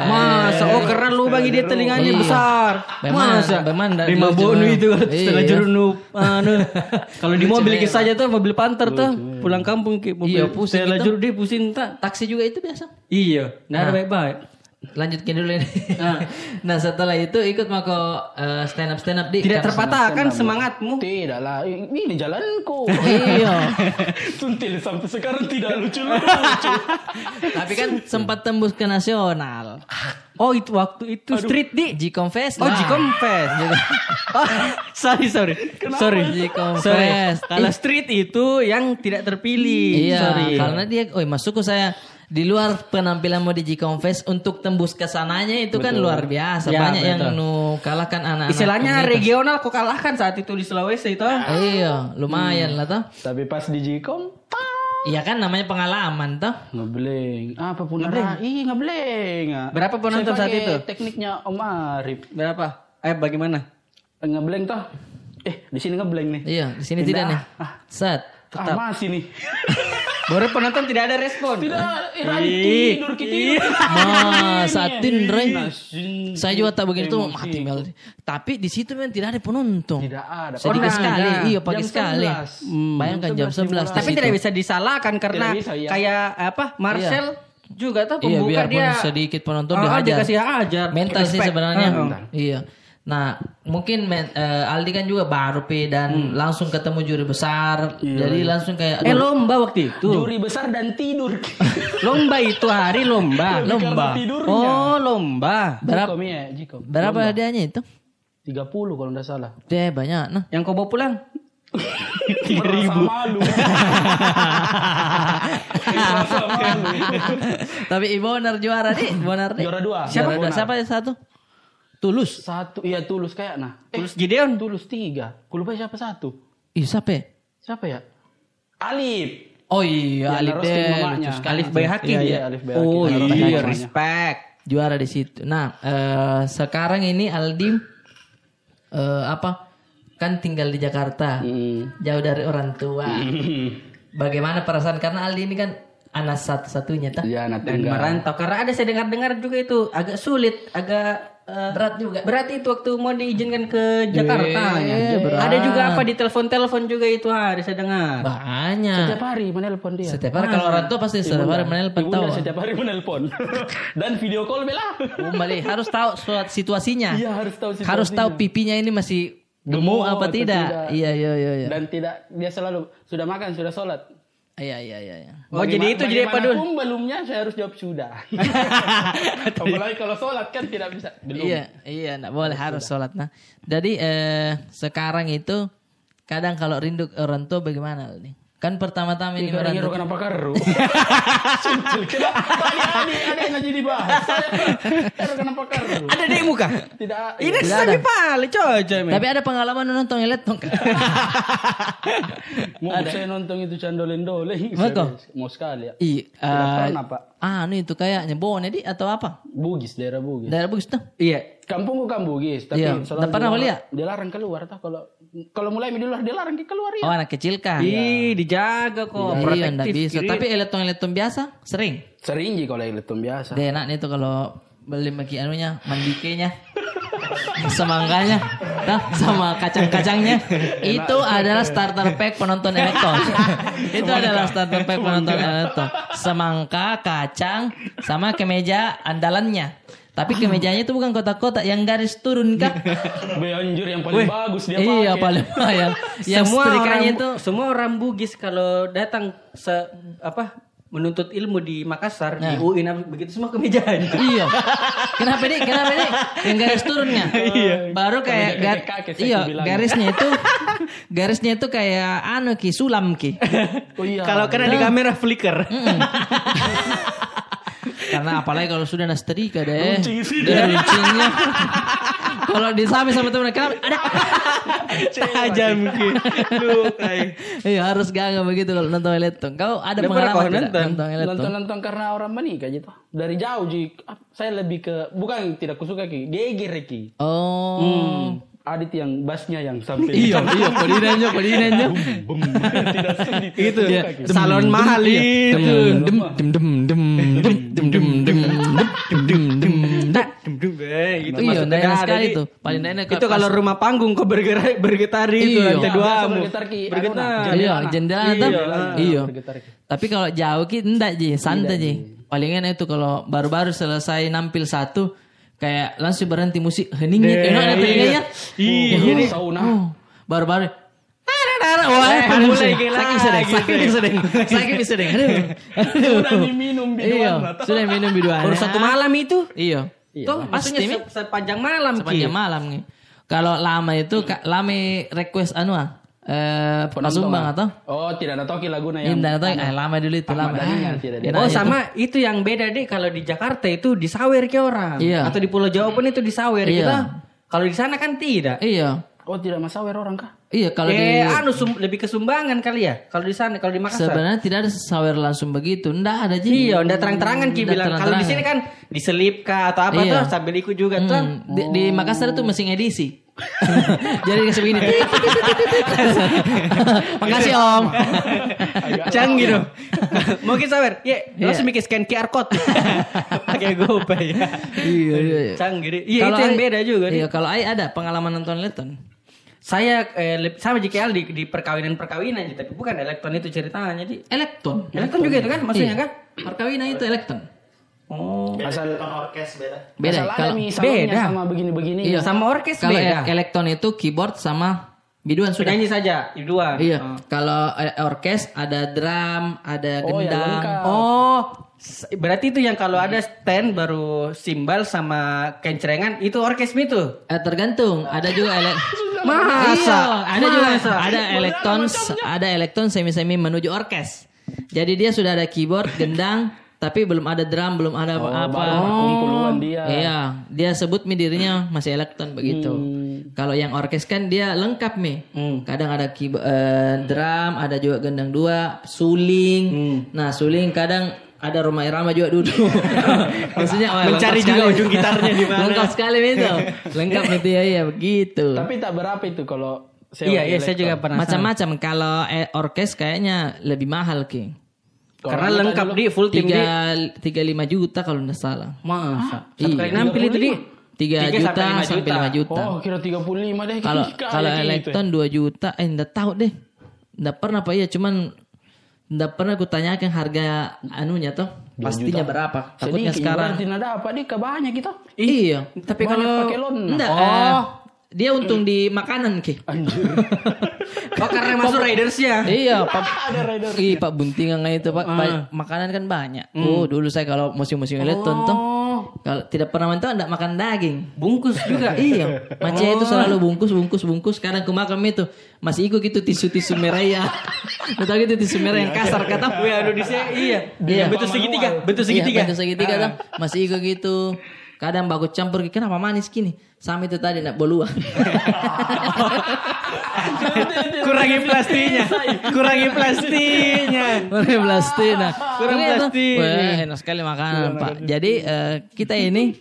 [SPEAKER 2] Masa oh karena lubang dia telinganya
[SPEAKER 1] Iya.
[SPEAKER 2] besar. Masa?
[SPEAKER 1] bagaimana ndak
[SPEAKER 2] Lima bonu itu setelah
[SPEAKER 1] Iya.
[SPEAKER 2] jerunu anu. Kalau di mobil kisah saja tuh mobil panter tuh pulang kampung ke mobil.
[SPEAKER 1] Iya, pusing
[SPEAKER 2] Setelah
[SPEAKER 1] itu.
[SPEAKER 2] jeruk dia pusing tak.
[SPEAKER 1] Taksi juga itu biasa.
[SPEAKER 2] Iya, ada baik-baik.
[SPEAKER 1] Lanjutkan dulu ini. nah setelah itu ikut mau ke stand up stand up di.
[SPEAKER 2] Tidak terpatahkan semangatmu.
[SPEAKER 3] Tidak lah, ini jalanku.
[SPEAKER 1] Iya.
[SPEAKER 3] Tuntil sampai sekarang tidak lucu-lucu.
[SPEAKER 1] Tapi kan sempat tembus ke nasional.
[SPEAKER 2] Oh itu waktu itu street di.
[SPEAKER 1] G Confess.
[SPEAKER 2] Oh,
[SPEAKER 1] lah.
[SPEAKER 2] G-Confess. oh, sorry, sorry. sorry.
[SPEAKER 1] G-Confess.
[SPEAKER 2] Sorry. Kalau street itu yang tidak terpilih.
[SPEAKER 1] Iya,
[SPEAKER 2] Sorry.
[SPEAKER 1] karena dia, oh masuk ke saya di luar penampilan mau di G Confess untuk tembus ke sananya itu kan luar biasa.
[SPEAKER 2] Ya,
[SPEAKER 1] Banyak yang
[SPEAKER 2] betul.
[SPEAKER 1] nu kalahkan anak-anak.
[SPEAKER 2] Istilahnya
[SPEAKER 1] komunitas.
[SPEAKER 2] regional kok kalahkan saat itu di Sulawesi itu.
[SPEAKER 1] Iya, lumayan lah toh.
[SPEAKER 3] Tapi pas di Jikom,
[SPEAKER 1] Iya kan namanya pengalaman toh.
[SPEAKER 3] ngebleng. Apa pun ada. Ih, ngebleng. ah.
[SPEAKER 2] Berapa penonton saat itu?
[SPEAKER 3] Tekniknya Om Arif.
[SPEAKER 2] Berapa? Eh bagaimana?
[SPEAKER 3] Ngebleng toh. Eh, di sini ngebleng nih.
[SPEAKER 1] Iya, di sini
[SPEAKER 3] Pindah.
[SPEAKER 1] tidak nih. Set.
[SPEAKER 3] Ah, masih nih.
[SPEAKER 2] Baru penonton tidak ada respon.
[SPEAKER 3] Tidak, eh, Rai, tidur kita tidur.
[SPEAKER 1] Masatin Ray.
[SPEAKER 3] Nasin.
[SPEAKER 1] Saya juga tak begitu mati Mel. Tapi di situ memang tidak ada penonton.
[SPEAKER 3] Tidak ada.
[SPEAKER 1] Sedikit
[SPEAKER 2] Oh,
[SPEAKER 1] sekali,
[SPEAKER 2] ada.
[SPEAKER 1] iya pagi
[SPEAKER 3] Jam
[SPEAKER 1] sekali.
[SPEAKER 3] 11.
[SPEAKER 1] Hmm, Bayangkan jam 11
[SPEAKER 2] Tapi tidak bisa disalahkan karena
[SPEAKER 3] iya.
[SPEAKER 2] kayak apa? Marcel juga tuh
[SPEAKER 1] Iya,
[SPEAKER 2] pembuka
[SPEAKER 1] biarpun
[SPEAKER 2] dia.
[SPEAKER 1] sedikit penonton
[SPEAKER 2] Ah,
[SPEAKER 1] dihajar.
[SPEAKER 2] dikasih ajar.
[SPEAKER 1] Mental sih sebenarnya.
[SPEAKER 2] Ah,
[SPEAKER 1] Iya. Nah, mungkin men- eh, Aldi kan juga baru P dan langsung ketemu juri besar. Jadi langsung kayak
[SPEAKER 2] Eh lomba waktu itu.
[SPEAKER 3] Juri besar dan tidur.
[SPEAKER 2] Lomba itu hari lomba.
[SPEAKER 1] lomba.
[SPEAKER 2] Oh, lomba.
[SPEAKER 1] Berapa
[SPEAKER 3] Jikom ya, Jikom.
[SPEAKER 1] berapa hadiahnya itu?
[SPEAKER 3] 30 kalau enggak salah.
[SPEAKER 1] Deh banyak nah.
[SPEAKER 2] Yang kau bawa pulang?
[SPEAKER 3] Merasa malu. Merasa malu.
[SPEAKER 1] Tapi Ibonar juara nih, Bonar nih.
[SPEAKER 3] Juara dua.
[SPEAKER 1] Siapa
[SPEAKER 3] Juara dua.
[SPEAKER 1] siapa yang satu? Tulus.
[SPEAKER 3] Satu, iya tulus kayak nah. Eh,
[SPEAKER 2] Tulus Gideon.
[SPEAKER 3] tulus tiga. Aku lupa siapa satu.
[SPEAKER 1] Ih, siapa? ya?
[SPEAKER 3] Siapa ya? Alif.
[SPEAKER 1] Oh iya,
[SPEAKER 3] Yang
[SPEAKER 1] Alif deh.
[SPEAKER 2] Alif Bayhaki.
[SPEAKER 3] Iya, iya, Alif Bayhaki.
[SPEAKER 2] Oh iya, respect.
[SPEAKER 1] juara di situ. Nah, eh, sekarang ini Aldi eh, apa? Kan tinggal di Jakarta,
[SPEAKER 3] Hmm.
[SPEAKER 1] jauh dari orang tua. Bagaimana perasaan karena Aldi ini kan anak satu-satunya tak?
[SPEAKER 3] Iya, anak
[SPEAKER 2] Dan
[SPEAKER 3] tunggal.
[SPEAKER 2] merantau karena ada saya dengar-dengar juga itu agak sulit, agak eh,
[SPEAKER 1] Berat juga.
[SPEAKER 2] Berat itu waktu mau diizinkan ke Jakarta.
[SPEAKER 1] Eh,
[SPEAKER 2] ya.
[SPEAKER 1] berat.
[SPEAKER 2] Ada juga apa di telepon-telepon juga itu hari saya dengar.
[SPEAKER 1] Banyak.
[SPEAKER 3] Setiap hari menelpon dia.
[SPEAKER 1] Setiap hari kalau orang tua pasti setiap hari menelpon tahu.
[SPEAKER 3] setiap hari menelpon. Dan video call bela.
[SPEAKER 1] Kembali harus tahu situasinya.
[SPEAKER 3] Iya, harus tahu situasinya.
[SPEAKER 1] Harus tahu pipinya ini masih gemuk apa
[SPEAKER 3] atau
[SPEAKER 1] tidak. Iya iya iya iya.
[SPEAKER 3] Dan tidak dia selalu sudah makan, sudah sholat.
[SPEAKER 1] Iya iya iya. iya.
[SPEAKER 2] Oh, jadi itu jadi apa dulu?
[SPEAKER 3] Bagaimanapun belumnya saya harus jawab sudah. Apalagi kalau sholat kan tidak bisa. Belum.
[SPEAKER 1] Iya, iya, enggak boleh harus sholat. Nah, jadi eh, sekarang itu kadang kalau rindu orang tua bagaimana nih? Kan pertama-tama ini
[SPEAKER 3] Ini
[SPEAKER 1] orang
[SPEAKER 3] orang
[SPEAKER 1] tua.
[SPEAKER 3] kenapa karu? Kenapa? Tadi ada yang jadi bahas. Saya kenapa karu?
[SPEAKER 2] Ada di muka.
[SPEAKER 3] Tidak.
[SPEAKER 2] Ini
[SPEAKER 1] Tidak
[SPEAKER 2] sapi
[SPEAKER 1] ada.
[SPEAKER 2] pali coy.
[SPEAKER 1] Tapi ada pengalaman nonton eletong.
[SPEAKER 3] Mau saya nonton itu candolen doleng.
[SPEAKER 1] Mau
[SPEAKER 3] sekali ya.
[SPEAKER 1] Iya.
[SPEAKER 3] Pak.
[SPEAKER 1] ah, anu itu kayaknya Bone di atau apa?
[SPEAKER 3] Bugis, daerah Bugis.
[SPEAKER 1] Daerah bagus tuh.
[SPEAKER 2] Iya.
[SPEAKER 3] Kampungku kan Bugis, tapi
[SPEAKER 1] Iya. pernah lihat?
[SPEAKER 3] Dilarang keluar tau kalau kalau mulai di luar dilarang ke keluar ya.
[SPEAKER 1] Oh, anak kecil kah?
[SPEAKER 2] Ih, dijaga kok.
[SPEAKER 1] Iya, bisa.
[SPEAKER 2] kiri.
[SPEAKER 1] Tapi eletong-eletong biasa sering.
[SPEAKER 3] Sering sih kalau elektron biasa.
[SPEAKER 1] Dia enak nih tuh kalau beli maki anunya, mandikenya. Semangganya, nah, sama kacang-kacangnya. Itu adalah starter pack penonton elektron. Itu adalah starter pack penonton elektron. Semangka, kacang, sama kemeja andalannya. Tapi kemejanya itu bukan kotak-kotak yang garis turun kah?
[SPEAKER 3] Be anjir yang paling bagus dia
[SPEAKER 1] iya
[SPEAKER 3] pakai.
[SPEAKER 1] paling yang yang
[SPEAKER 2] semua orang
[SPEAKER 1] itu
[SPEAKER 2] semua orang Bugis kalau datang se apa menuntut ilmu di Makassar di UI nah, begitu semua kemejaan.
[SPEAKER 1] iya. Kenapa nih? Kenapa nih? Yang garis turunnya. Iya. Baru kayak
[SPEAKER 3] Kemeja
[SPEAKER 1] gar- iya, garisnya itu garisnya itu kayak anu ki sulam ki.
[SPEAKER 3] Oh iya.
[SPEAKER 2] Kalau kena di kamera flicker.
[SPEAKER 1] Karena apalagi kalau sudah nasterika deh.
[SPEAKER 3] Runcing sih
[SPEAKER 1] kalau di kalau sama temen kenapa? Ada.
[SPEAKER 2] Tajam mungkin.
[SPEAKER 1] Iya harus gak begitu kalau nonton elektron. Kau ada
[SPEAKER 2] Dia
[SPEAKER 1] pengalaman
[SPEAKER 2] nonton.
[SPEAKER 1] Tidak?
[SPEAKER 2] nonton
[SPEAKER 1] elektron.
[SPEAKER 3] Nonton karena orang menikah gitu. Dari jauh sih, Saya lebih ke bukan tidak kusuka ki. Geger ki.
[SPEAKER 1] Oh. Hmm.
[SPEAKER 3] Adit yang bassnya yang sampai
[SPEAKER 1] iya iya
[SPEAKER 3] pelinannya pelinannya
[SPEAKER 2] itu salon mahal
[SPEAKER 1] iya. Iya.
[SPEAKER 2] itu
[SPEAKER 1] dem dem dem dem
[SPEAKER 2] Itu
[SPEAKER 1] Iya, enak
[SPEAKER 2] negara,
[SPEAKER 1] sekali
[SPEAKER 2] Di.
[SPEAKER 1] tuh. Paling enak
[SPEAKER 2] Itu kalau rumah panggung kau bergerak bergetar itu
[SPEAKER 1] Iya.
[SPEAKER 2] lantai
[SPEAKER 3] Ya,
[SPEAKER 2] dua
[SPEAKER 3] biasa
[SPEAKER 2] mu.
[SPEAKER 3] bergetar, nah,
[SPEAKER 1] Iya, jendela. Iya.
[SPEAKER 3] Ki.
[SPEAKER 1] Tapi kalau jauh ki enggak ji, santai ji. Paling enak itu kalau baru-baru selesai nampil satu kayak langsung berhenti musik heningnya enak ada telinganya.
[SPEAKER 2] Iya,
[SPEAKER 1] Oh,
[SPEAKER 2] jadi
[SPEAKER 3] sauna.
[SPEAKER 1] oh, baru-baru Wah,
[SPEAKER 2] Eh,
[SPEAKER 1] paling
[SPEAKER 2] mulai gila
[SPEAKER 1] Sakit sedeng, sakit sedeng, sakit sedeng. Aduh.
[SPEAKER 3] Sudah diminum biduan
[SPEAKER 1] Iya, sudah minum biduan.
[SPEAKER 2] baru satu malam itu.
[SPEAKER 1] Iya.
[SPEAKER 2] Tuh, maksudnya se- sepanjang malam
[SPEAKER 1] sepanjang
[SPEAKER 2] Ki.
[SPEAKER 1] malam nih. Kalau lama itu Kak, lama request anu ah. Eh, Pasumbang atau?
[SPEAKER 3] Oh, tidak ada toki laguna yang
[SPEAKER 1] Indah atau eh, lama dulu itu lama. Ah,
[SPEAKER 3] tidak
[SPEAKER 2] Oh sama itu yang beda deh kalau di Jakarta itu disawer ke orang
[SPEAKER 1] Iya.
[SPEAKER 2] atau di Pulau Jawa pun itu disawer
[SPEAKER 1] Iya.
[SPEAKER 2] kita. Kalau di sana kan tidak.
[SPEAKER 1] Iya.
[SPEAKER 3] Oh, tidak masawer orang kah?
[SPEAKER 1] Iya kalau
[SPEAKER 2] eh,
[SPEAKER 1] di
[SPEAKER 2] anu sum- lebih ke sumbangan kali ya. Kalau di sana, kalau di Makassar.
[SPEAKER 1] sebenarnya tidak ada sawer langsung begitu. Nggak ada ji.
[SPEAKER 2] Iya, udah terang-terangan Ki bilang. Kalau di sini kan diselipkah atau apa
[SPEAKER 1] Iya.
[SPEAKER 2] tuh sambil ikut juga tuh.
[SPEAKER 1] Hmm, di, di Makassar itu mesin edisi. Jadi kasih begini. Makasih Om.
[SPEAKER 2] Canggih dong. Mungkin sawer. Ya,
[SPEAKER 1] Iya.
[SPEAKER 2] langsung bikin scan QR code. Pakai GoPay.
[SPEAKER 1] iya, iya, iya.
[SPEAKER 2] Canggih. deh. Iya,
[SPEAKER 1] Kalau
[SPEAKER 2] itu yang beda juga.
[SPEAKER 1] Iya, kalau Ai ada pengalaman nonton Letton.
[SPEAKER 2] Saya eh, sama JKL di, di perkawinan-perkawinan aja, tapi bukan elektron itu ceritanya. Jadi
[SPEAKER 1] Elektron.
[SPEAKER 2] elektron juga itu kan maksudnya
[SPEAKER 1] Iya.
[SPEAKER 2] kan?
[SPEAKER 1] Perkawinan itu elektron.
[SPEAKER 2] Oh.
[SPEAKER 3] Asal
[SPEAKER 4] Nonton orkes beda.
[SPEAKER 1] Beda.
[SPEAKER 3] asal
[SPEAKER 1] Kalau
[SPEAKER 2] beda.
[SPEAKER 3] sama begini-begini.
[SPEAKER 1] Iya.
[SPEAKER 2] Sama orkes
[SPEAKER 1] kalau
[SPEAKER 2] beda.
[SPEAKER 1] e- elektron itu keyboard sama biduan sudah.
[SPEAKER 2] Penyanyi saja, di dua.
[SPEAKER 1] Iya.
[SPEAKER 2] Oh.
[SPEAKER 1] Kalau eh, orkes ada drum, ada
[SPEAKER 3] Oh, ya,
[SPEAKER 1] gendang.
[SPEAKER 2] Oh, s- berarti itu yang kalau ada stand baru simbal sama kencengan itu orkes itu.
[SPEAKER 1] Eh, tergantung. Ada juga ele
[SPEAKER 2] Masa?
[SPEAKER 1] Iya, ada juga
[SPEAKER 2] Masa?
[SPEAKER 1] ada elektron ada elektron semi-semi menuju orkes. Jadi dia sudah ada keyboard, gendang, tapi belum ada drum, belum ada
[SPEAKER 3] Oh,
[SPEAKER 1] apa.
[SPEAKER 3] kumpuluan dia.
[SPEAKER 1] Iya, dia sebut mi dirinya masih elektron begitu. Kalau yang orkes kan dia lengkap mi. Kadang ada keyboard, eh, drum, ada juga gendang dua, suling. Nah, suling kadang ada rumah irama juga duduk. Maksudnya wah,
[SPEAKER 2] Mencari juga
[SPEAKER 1] sekali.
[SPEAKER 2] ujung gitarnya di mana.
[SPEAKER 1] lengkap sekali itu. lengkap itu ya, ya begitu.
[SPEAKER 3] Tapi tak berapa itu kalau sewa
[SPEAKER 2] Iya, iya saya juga pernah.
[SPEAKER 1] Macam-macam. Kalau eh, orkes kayaknya lebih mahal ki.
[SPEAKER 2] Karena lengkap di full tim di.
[SPEAKER 1] Tiga tiga lima juta kalau tidak salah.
[SPEAKER 2] Masa? Satu
[SPEAKER 1] Iya.
[SPEAKER 2] kali nampil itu di.
[SPEAKER 1] Tiga
[SPEAKER 2] Tiga
[SPEAKER 1] juta
[SPEAKER 2] sampai lima
[SPEAKER 1] lima juta.
[SPEAKER 3] Oh, kira 35 deh.
[SPEAKER 1] Kalau kalau
[SPEAKER 3] gitu.
[SPEAKER 1] elektron dua juta, eh nggak tahu deh. Nggak pernah pak ya, cuman nggak pernah aku tanyakan harga anunya tuh pastinya berapa. Takutnya
[SPEAKER 3] Sedikit,
[SPEAKER 1] sekarang.
[SPEAKER 3] nada apa nih banyak gitu.
[SPEAKER 1] Iya.
[SPEAKER 2] Tapi kalau
[SPEAKER 3] pakai lon.
[SPEAKER 1] Enggak.
[SPEAKER 2] Oh.
[SPEAKER 1] eh, dia untung di makanan ki.
[SPEAKER 3] Anjir.
[SPEAKER 2] Oh karena masuk Raiders ya.
[SPEAKER 1] iya, Pak.
[SPEAKER 3] Ada rider.
[SPEAKER 1] Ih, Pak Buntingan itu Pak, Ba- makanan kan banyak. Oh, dulu saya kalau musim-musim elektron tuh kalau tidak pernah mentok enggak makan daging.
[SPEAKER 2] Bungkus juga.
[SPEAKER 1] iya, Macia itu selalu bungkus, bungkus, bungkus. Kadang ke makam itu masih ikut gitu tisu-tisu merah ya. Tahu gitu tisu merah yang kasar kata?
[SPEAKER 2] Di sini iya.
[SPEAKER 1] Iya.
[SPEAKER 2] Bentuk segitiga, bentuk segitiga.
[SPEAKER 1] Iya, bentuk segitiga tuh. Masih ikut gitu kadang bagus campur kenapa manis gini? Sama itu tadi nak
[SPEAKER 2] beluang iya. kurangi
[SPEAKER 1] plastinya. Kurangi plastinya.
[SPEAKER 2] Kurangi
[SPEAKER 1] plastina kurangi
[SPEAKER 2] plastina
[SPEAKER 1] Wah, enak sekali makanan pak. jadi eh, kita ini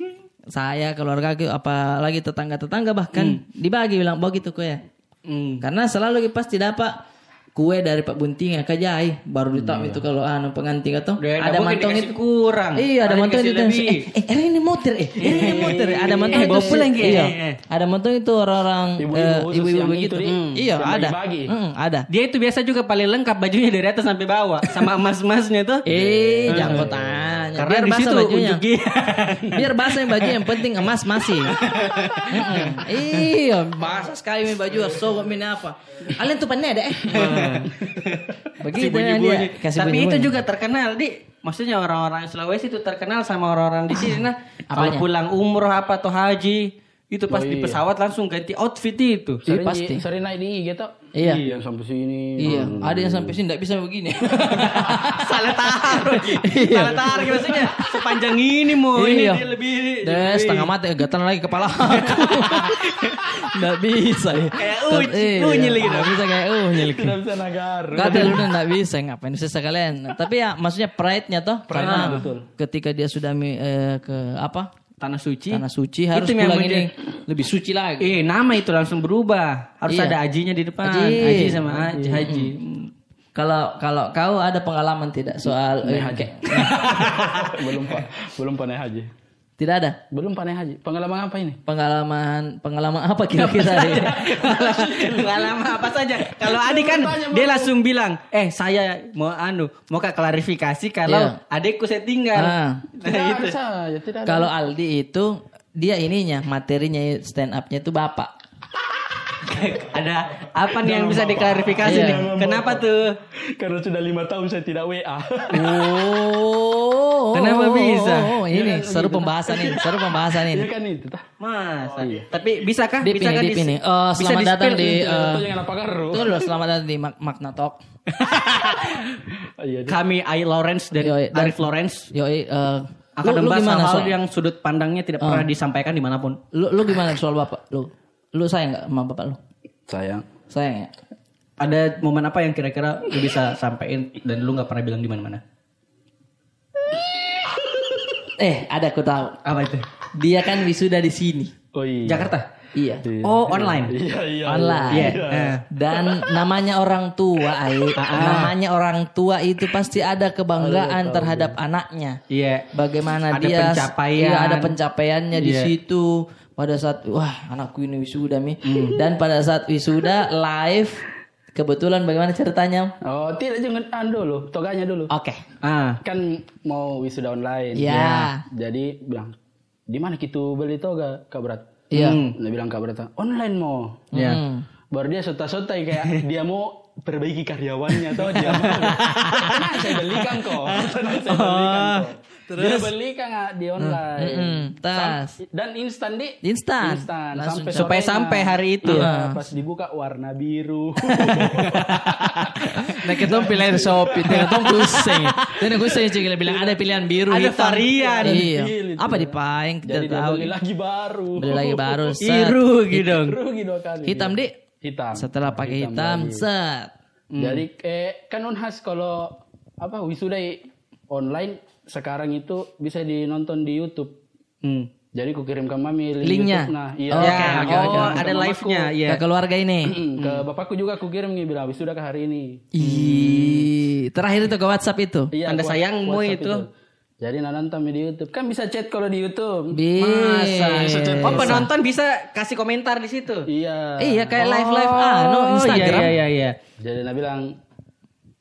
[SPEAKER 1] saya keluarga apa lagi tetangga tetangga bahkan hmm. dibagi bilang begitu kok ya.
[SPEAKER 2] Hmm.
[SPEAKER 1] karena selalu pasti dapat kue dari Pak Bunting ya kajai baru ditahu itu kalau anu pengantin atau ada mantong itu.
[SPEAKER 2] kurang.
[SPEAKER 1] Iya ada
[SPEAKER 2] Ada
[SPEAKER 1] mantong itu eh, eh eh, ini motor eh. Eh, ini motor eh. ada mantong
[SPEAKER 2] eh,
[SPEAKER 1] itu
[SPEAKER 2] pulang, Ki.
[SPEAKER 1] iya.
[SPEAKER 2] Eh, eh.
[SPEAKER 1] ada mantong itu orang-orang
[SPEAKER 3] Ibu-ibu
[SPEAKER 1] eh, begitu
[SPEAKER 3] itu.
[SPEAKER 1] Hmm, iya ada. Hmm, ada.
[SPEAKER 2] Dia itu biasa juga paling lengkap bajunya dari atas sampai bawah sama emas-emasnya tuh.
[SPEAKER 1] eh jangan kau tanya.
[SPEAKER 2] Karena
[SPEAKER 1] biar
[SPEAKER 2] di
[SPEAKER 1] basah
[SPEAKER 2] situ
[SPEAKER 1] bajunya. biar basah yang baju yang penting emas masih. Iya. Basah sekali baju ini apa? Kalian tuh pandai ada eh begitu ya dia. Kasih
[SPEAKER 2] Tapi itu juga terkenal di maksudnya orang-orang Sulawesi itu terkenal sama orang-orang di sini. Nah. Kalau pulang umroh apa atau haji itu pas di pesawat langsung ganti outfit itu.
[SPEAKER 1] Iya,
[SPEAKER 3] Sering,
[SPEAKER 1] pasti.
[SPEAKER 3] sering naik di IG
[SPEAKER 1] Iya.
[SPEAKER 3] Yang sampai sini.
[SPEAKER 1] Iya, ada yang sampai sini enggak bisa begini.
[SPEAKER 2] Salah taruh. Salah taruh maksudnya sepanjang ini mau ini
[SPEAKER 1] Iya.
[SPEAKER 2] dia lebih
[SPEAKER 1] Deh, setengah mati gatal lagi kepala aku. Enggak bisa ya.
[SPEAKER 2] Kayak unyil-
[SPEAKER 1] iya,
[SPEAKER 2] unyil gitu.
[SPEAKER 1] nggak bisa kayak unyil.
[SPEAKER 3] Tidak bisa nagar.
[SPEAKER 1] Gatel udah enggak bisa ngapain bisa sekalian. Tapi ya maksudnya pride-nya toh karena
[SPEAKER 3] betul.
[SPEAKER 1] ketika dia sudah eh, ke apa?
[SPEAKER 2] Tanah suci.
[SPEAKER 1] Tanah suci harus
[SPEAKER 2] Itu
[SPEAKER 1] pulang ini lebih suci lagi.
[SPEAKER 2] Eh, nama itu langsung berubah. Harus
[SPEAKER 1] Iya.
[SPEAKER 2] ada ajinya di depan.
[SPEAKER 1] Haji.
[SPEAKER 2] Haji, sama haji. haji.
[SPEAKER 1] Kalau kalau kau ada pengalaman tidak soal eh, kayak-
[SPEAKER 3] belum pak, belum pandai haji.
[SPEAKER 1] Tidak ada
[SPEAKER 3] Belum pandai haji. Pengalaman apa ini?
[SPEAKER 1] pengalaman pengalaman apa kira-kira?
[SPEAKER 2] Pengalaman apa saja. Kalau Adi kan dia langsung bilang, eh saya mau anu, mau kak klarifikasi kalau
[SPEAKER 1] Iya.
[SPEAKER 2] adikku saya tinggal.
[SPEAKER 1] Ah.
[SPEAKER 3] Tidak ada saja, tidak ada.
[SPEAKER 1] Kalau Aldi itu dia ininya materinya stand up-nya itu bapak.
[SPEAKER 2] ada apa nih yang bisa diklarifikasi
[SPEAKER 1] Iya.
[SPEAKER 2] nih? Kenapa tuh?
[SPEAKER 3] Karena sudah lima tahun saya tidak WA.
[SPEAKER 1] Oh,
[SPEAKER 2] Kenapa bisa?
[SPEAKER 1] Oh, ini seru pembahasan ini, seru pembahasan
[SPEAKER 3] Iya
[SPEAKER 1] ini.
[SPEAKER 3] kan itu.
[SPEAKER 2] Masa. Tapi bisakah?
[SPEAKER 1] Dip
[SPEAKER 2] bisakah
[SPEAKER 1] ini, dip ini. Eh,
[SPEAKER 2] bisa
[SPEAKER 1] selamat datang
[SPEAKER 2] di-spill?
[SPEAKER 1] di eh,
[SPEAKER 3] karu.
[SPEAKER 1] Tunggu dulu, selamat datang di Mak- Makna Talk.
[SPEAKER 3] Iya,
[SPEAKER 2] kami I Lawrence dari
[SPEAKER 1] Yoi, dan-
[SPEAKER 2] Arif Lawrence
[SPEAKER 1] Yoi, eh,
[SPEAKER 2] akan
[SPEAKER 1] lu, lu
[SPEAKER 2] membahas
[SPEAKER 1] gimana
[SPEAKER 2] hal-hal
[SPEAKER 1] soal,
[SPEAKER 2] yang sudut pandangnya tidak pernah disampaikan di mana pun.
[SPEAKER 1] lu, lu gimana soal bapak? Lu, lu sayang nggak sama bapak lu?
[SPEAKER 3] Sayang.
[SPEAKER 1] Sayang ya?
[SPEAKER 2] Ada momen apa yang kira-kira lu bisa sampaikan dan lu nggak pernah bilang di mana-mana?
[SPEAKER 1] Eh, ada aku tahu.
[SPEAKER 2] Apa itu?
[SPEAKER 1] Dia kan wisuda di sini.
[SPEAKER 3] Oh iya.
[SPEAKER 2] Jakarta.
[SPEAKER 1] Iya.
[SPEAKER 2] Oh online.
[SPEAKER 3] Iya iya.
[SPEAKER 1] Online.
[SPEAKER 2] Iya. Eh.
[SPEAKER 1] Dan namanya orang tua, Ai. namanya orang tua itu pasti ada kebanggaan terhadap anaknya.
[SPEAKER 2] Iya.
[SPEAKER 1] Bagaimana
[SPEAKER 2] Ada
[SPEAKER 1] dia
[SPEAKER 2] pencapaian.
[SPEAKER 1] Iya, ada pencapaiannya di
[SPEAKER 2] Iya.
[SPEAKER 1] situ. Pada saat wah anakku ini wisuda mi. Dan pada saat wisuda live kebetulan bagaimana ceritanya?
[SPEAKER 3] Oh tidak jangan an dulu, toganya dulu.
[SPEAKER 1] Oke.
[SPEAKER 2] Ah.
[SPEAKER 3] Kan mau wisuda online.
[SPEAKER 1] Ya.
[SPEAKER 3] Jadi bilang di mana kita beli toga Kak Berat?
[SPEAKER 1] Iya.
[SPEAKER 3] Dia bilang Kak Berat online mau.
[SPEAKER 2] Iya.
[SPEAKER 1] Hmm.
[SPEAKER 3] Baru dia sota-sota kayak dia mau perbaiki karyawannya atau dia mau. Tenang, saya belikan kok. Tenang, saya belikan kok. Dia belikan ah, di online.
[SPEAKER 1] Mm-mm, tas.
[SPEAKER 3] Sam- Dan instan di
[SPEAKER 1] Instan.
[SPEAKER 3] Instan.
[SPEAKER 1] Langsung
[SPEAKER 2] Supaya sampai hari itu.
[SPEAKER 3] Iya, pas dibuka warna biru.
[SPEAKER 1] Nah kita pilihan Shopee, kita tuh pusing. Dan gue sering juga bilang ada pilihan biru,
[SPEAKER 2] Ada
[SPEAKER 1] hitam.
[SPEAKER 2] varian.
[SPEAKER 1] Iya. Apa di paing kita
[SPEAKER 3] Jadi dia
[SPEAKER 1] tahu.
[SPEAKER 3] beli lagi baru.
[SPEAKER 1] Beli lagi baru. set.
[SPEAKER 2] Iru gitu dong.
[SPEAKER 3] Rugi dua kali.
[SPEAKER 1] Hitam di.
[SPEAKER 3] Hitam.
[SPEAKER 1] Setelah pakai hitam, set.
[SPEAKER 3] Jadi eh, kan unhas kalau apa wisuda online sekarang itu bisa dinonton di YouTube.
[SPEAKER 2] Hmm.
[SPEAKER 3] Jadi ku kirimkan mami link
[SPEAKER 1] Linknya?
[SPEAKER 3] YouTube. Nah, iya.
[SPEAKER 1] Oh,
[SPEAKER 2] Ya,
[SPEAKER 1] Oke, oke,
[SPEAKER 2] oh, ada live-nya, iya.
[SPEAKER 1] Ke keluarga ini.
[SPEAKER 3] Ke bapakku juga aku kirim nih bilang wisuda ke hari ini.
[SPEAKER 1] Ih, terakhir itu ke WhatsApp itu.
[SPEAKER 3] Iya,
[SPEAKER 2] Tanda
[SPEAKER 3] aku-
[SPEAKER 2] sayangmu
[SPEAKER 3] WhatsApp
[SPEAKER 2] itu.
[SPEAKER 3] Jadi nah, nonton di YouTube. Kan bisa chat kalau di YouTube.
[SPEAKER 1] Bisa.
[SPEAKER 2] Oh penonton bisa kasih komentar di situ.
[SPEAKER 3] Iya.
[SPEAKER 1] Iya kayak live live ah, no
[SPEAKER 2] Oh,
[SPEAKER 1] Instagram.
[SPEAKER 2] Iya iya iya.
[SPEAKER 3] Jadi nah bilang,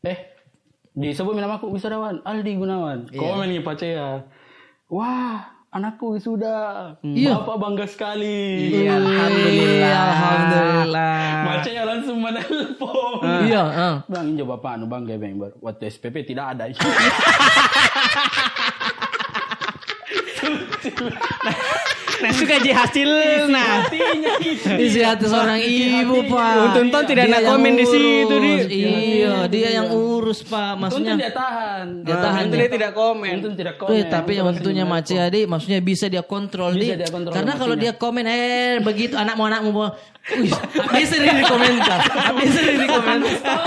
[SPEAKER 3] eh, disebut nama aku wisudawan, Aldi Gunawan.
[SPEAKER 1] Iya.
[SPEAKER 3] Komen nih Pacea. Wah, anakku wisuda.
[SPEAKER 1] Iya.
[SPEAKER 3] Bapak bangga sekali.
[SPEAKER 2] Iya, alhamdulillah.
[SPEAKER 1] Alhamdulillah.
[SPEAKER 3] Pacea langsung menelpon.
[SPEAKER 1] Iya, ah.
[SPEAKER 3] Bang, injo bapak anu bangga bang. Waktu SPP tidak ada.
[SPEAKER 2] Nah suka jadi hasil nah.
[SPEAKER 1] Isi hati seorang ibu, Pak.
[SPEAKER 2] Untung tidak ada komen di situ, Di.
[SPEAKER 1] Iya, dia yang urus, Pak.
[SPEAKER 3] Untung
[SPEAKER 1] Maksudnya
[SPEAKER 3] dia tahan.
[SPEAKER 1] Dia tahan,
[SPEAKER 2] Itu
[SPEAKER 1] ya.
[SPEAKER 2] dia tidak komen.
[SPEAKER 3] Untung tidak
[SPEAKER 1] Eh,
[SPEAKER 3] komen.
[SPEAKER 1] tapi yang untungnya Maci Adi maksudnya bisa dia kontrol
[SPEAKER 3] Bisa
[SPEAKER 1] di.
[SPEAKER 3] dia kontrol
[SPEAKER 1] Karena kalau dia komen eh begitu anakmu anakmu mau Wih, bisa dia di komentar. Bisa dia di komentar.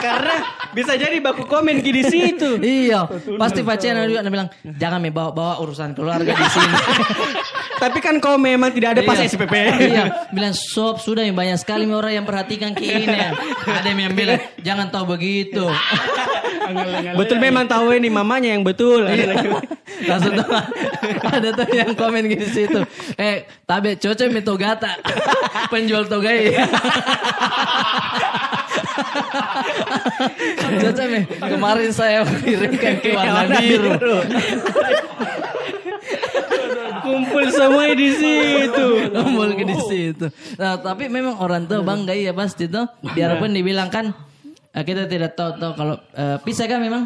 [SPEAKER 2] Karena bisa jadi baku komen di situ.
[SPEAKER 1] iya, pasti Pacian juga bilang, "Jangan me bawa bawa urusan keluarga di sini."
[SPEAKER 2] Tapi kan kau memang tidak ada pas
[SPEAKER 1] Iya.
[SPEAKER 2] SPP.
[SPEAKER 1] iya, bilang sob sudah ya, banyak sekali orang yang perhatikan ke ini. Ada yang bilang jangan tahu begitu.
[SPEAKER 2] Betul memang tahu ini mamanya yang betul.
[SPEAKER 1] Langsung tuh ada tuh yang komen di situ. Eh, tabe cocok mi togata. Penjual togai. cocok mi. Kemarin saya kirimkan ke warna biru.
[SPEAKER 2] Kumpul semua di situ.
[SPEAKER 1] Kumpul ke di situ. Nah, tapi memang orang tua bangga ya pasti tuh. Biarpun dibilang kan eh, kita tidak tahu tahu kalau pisah kan memang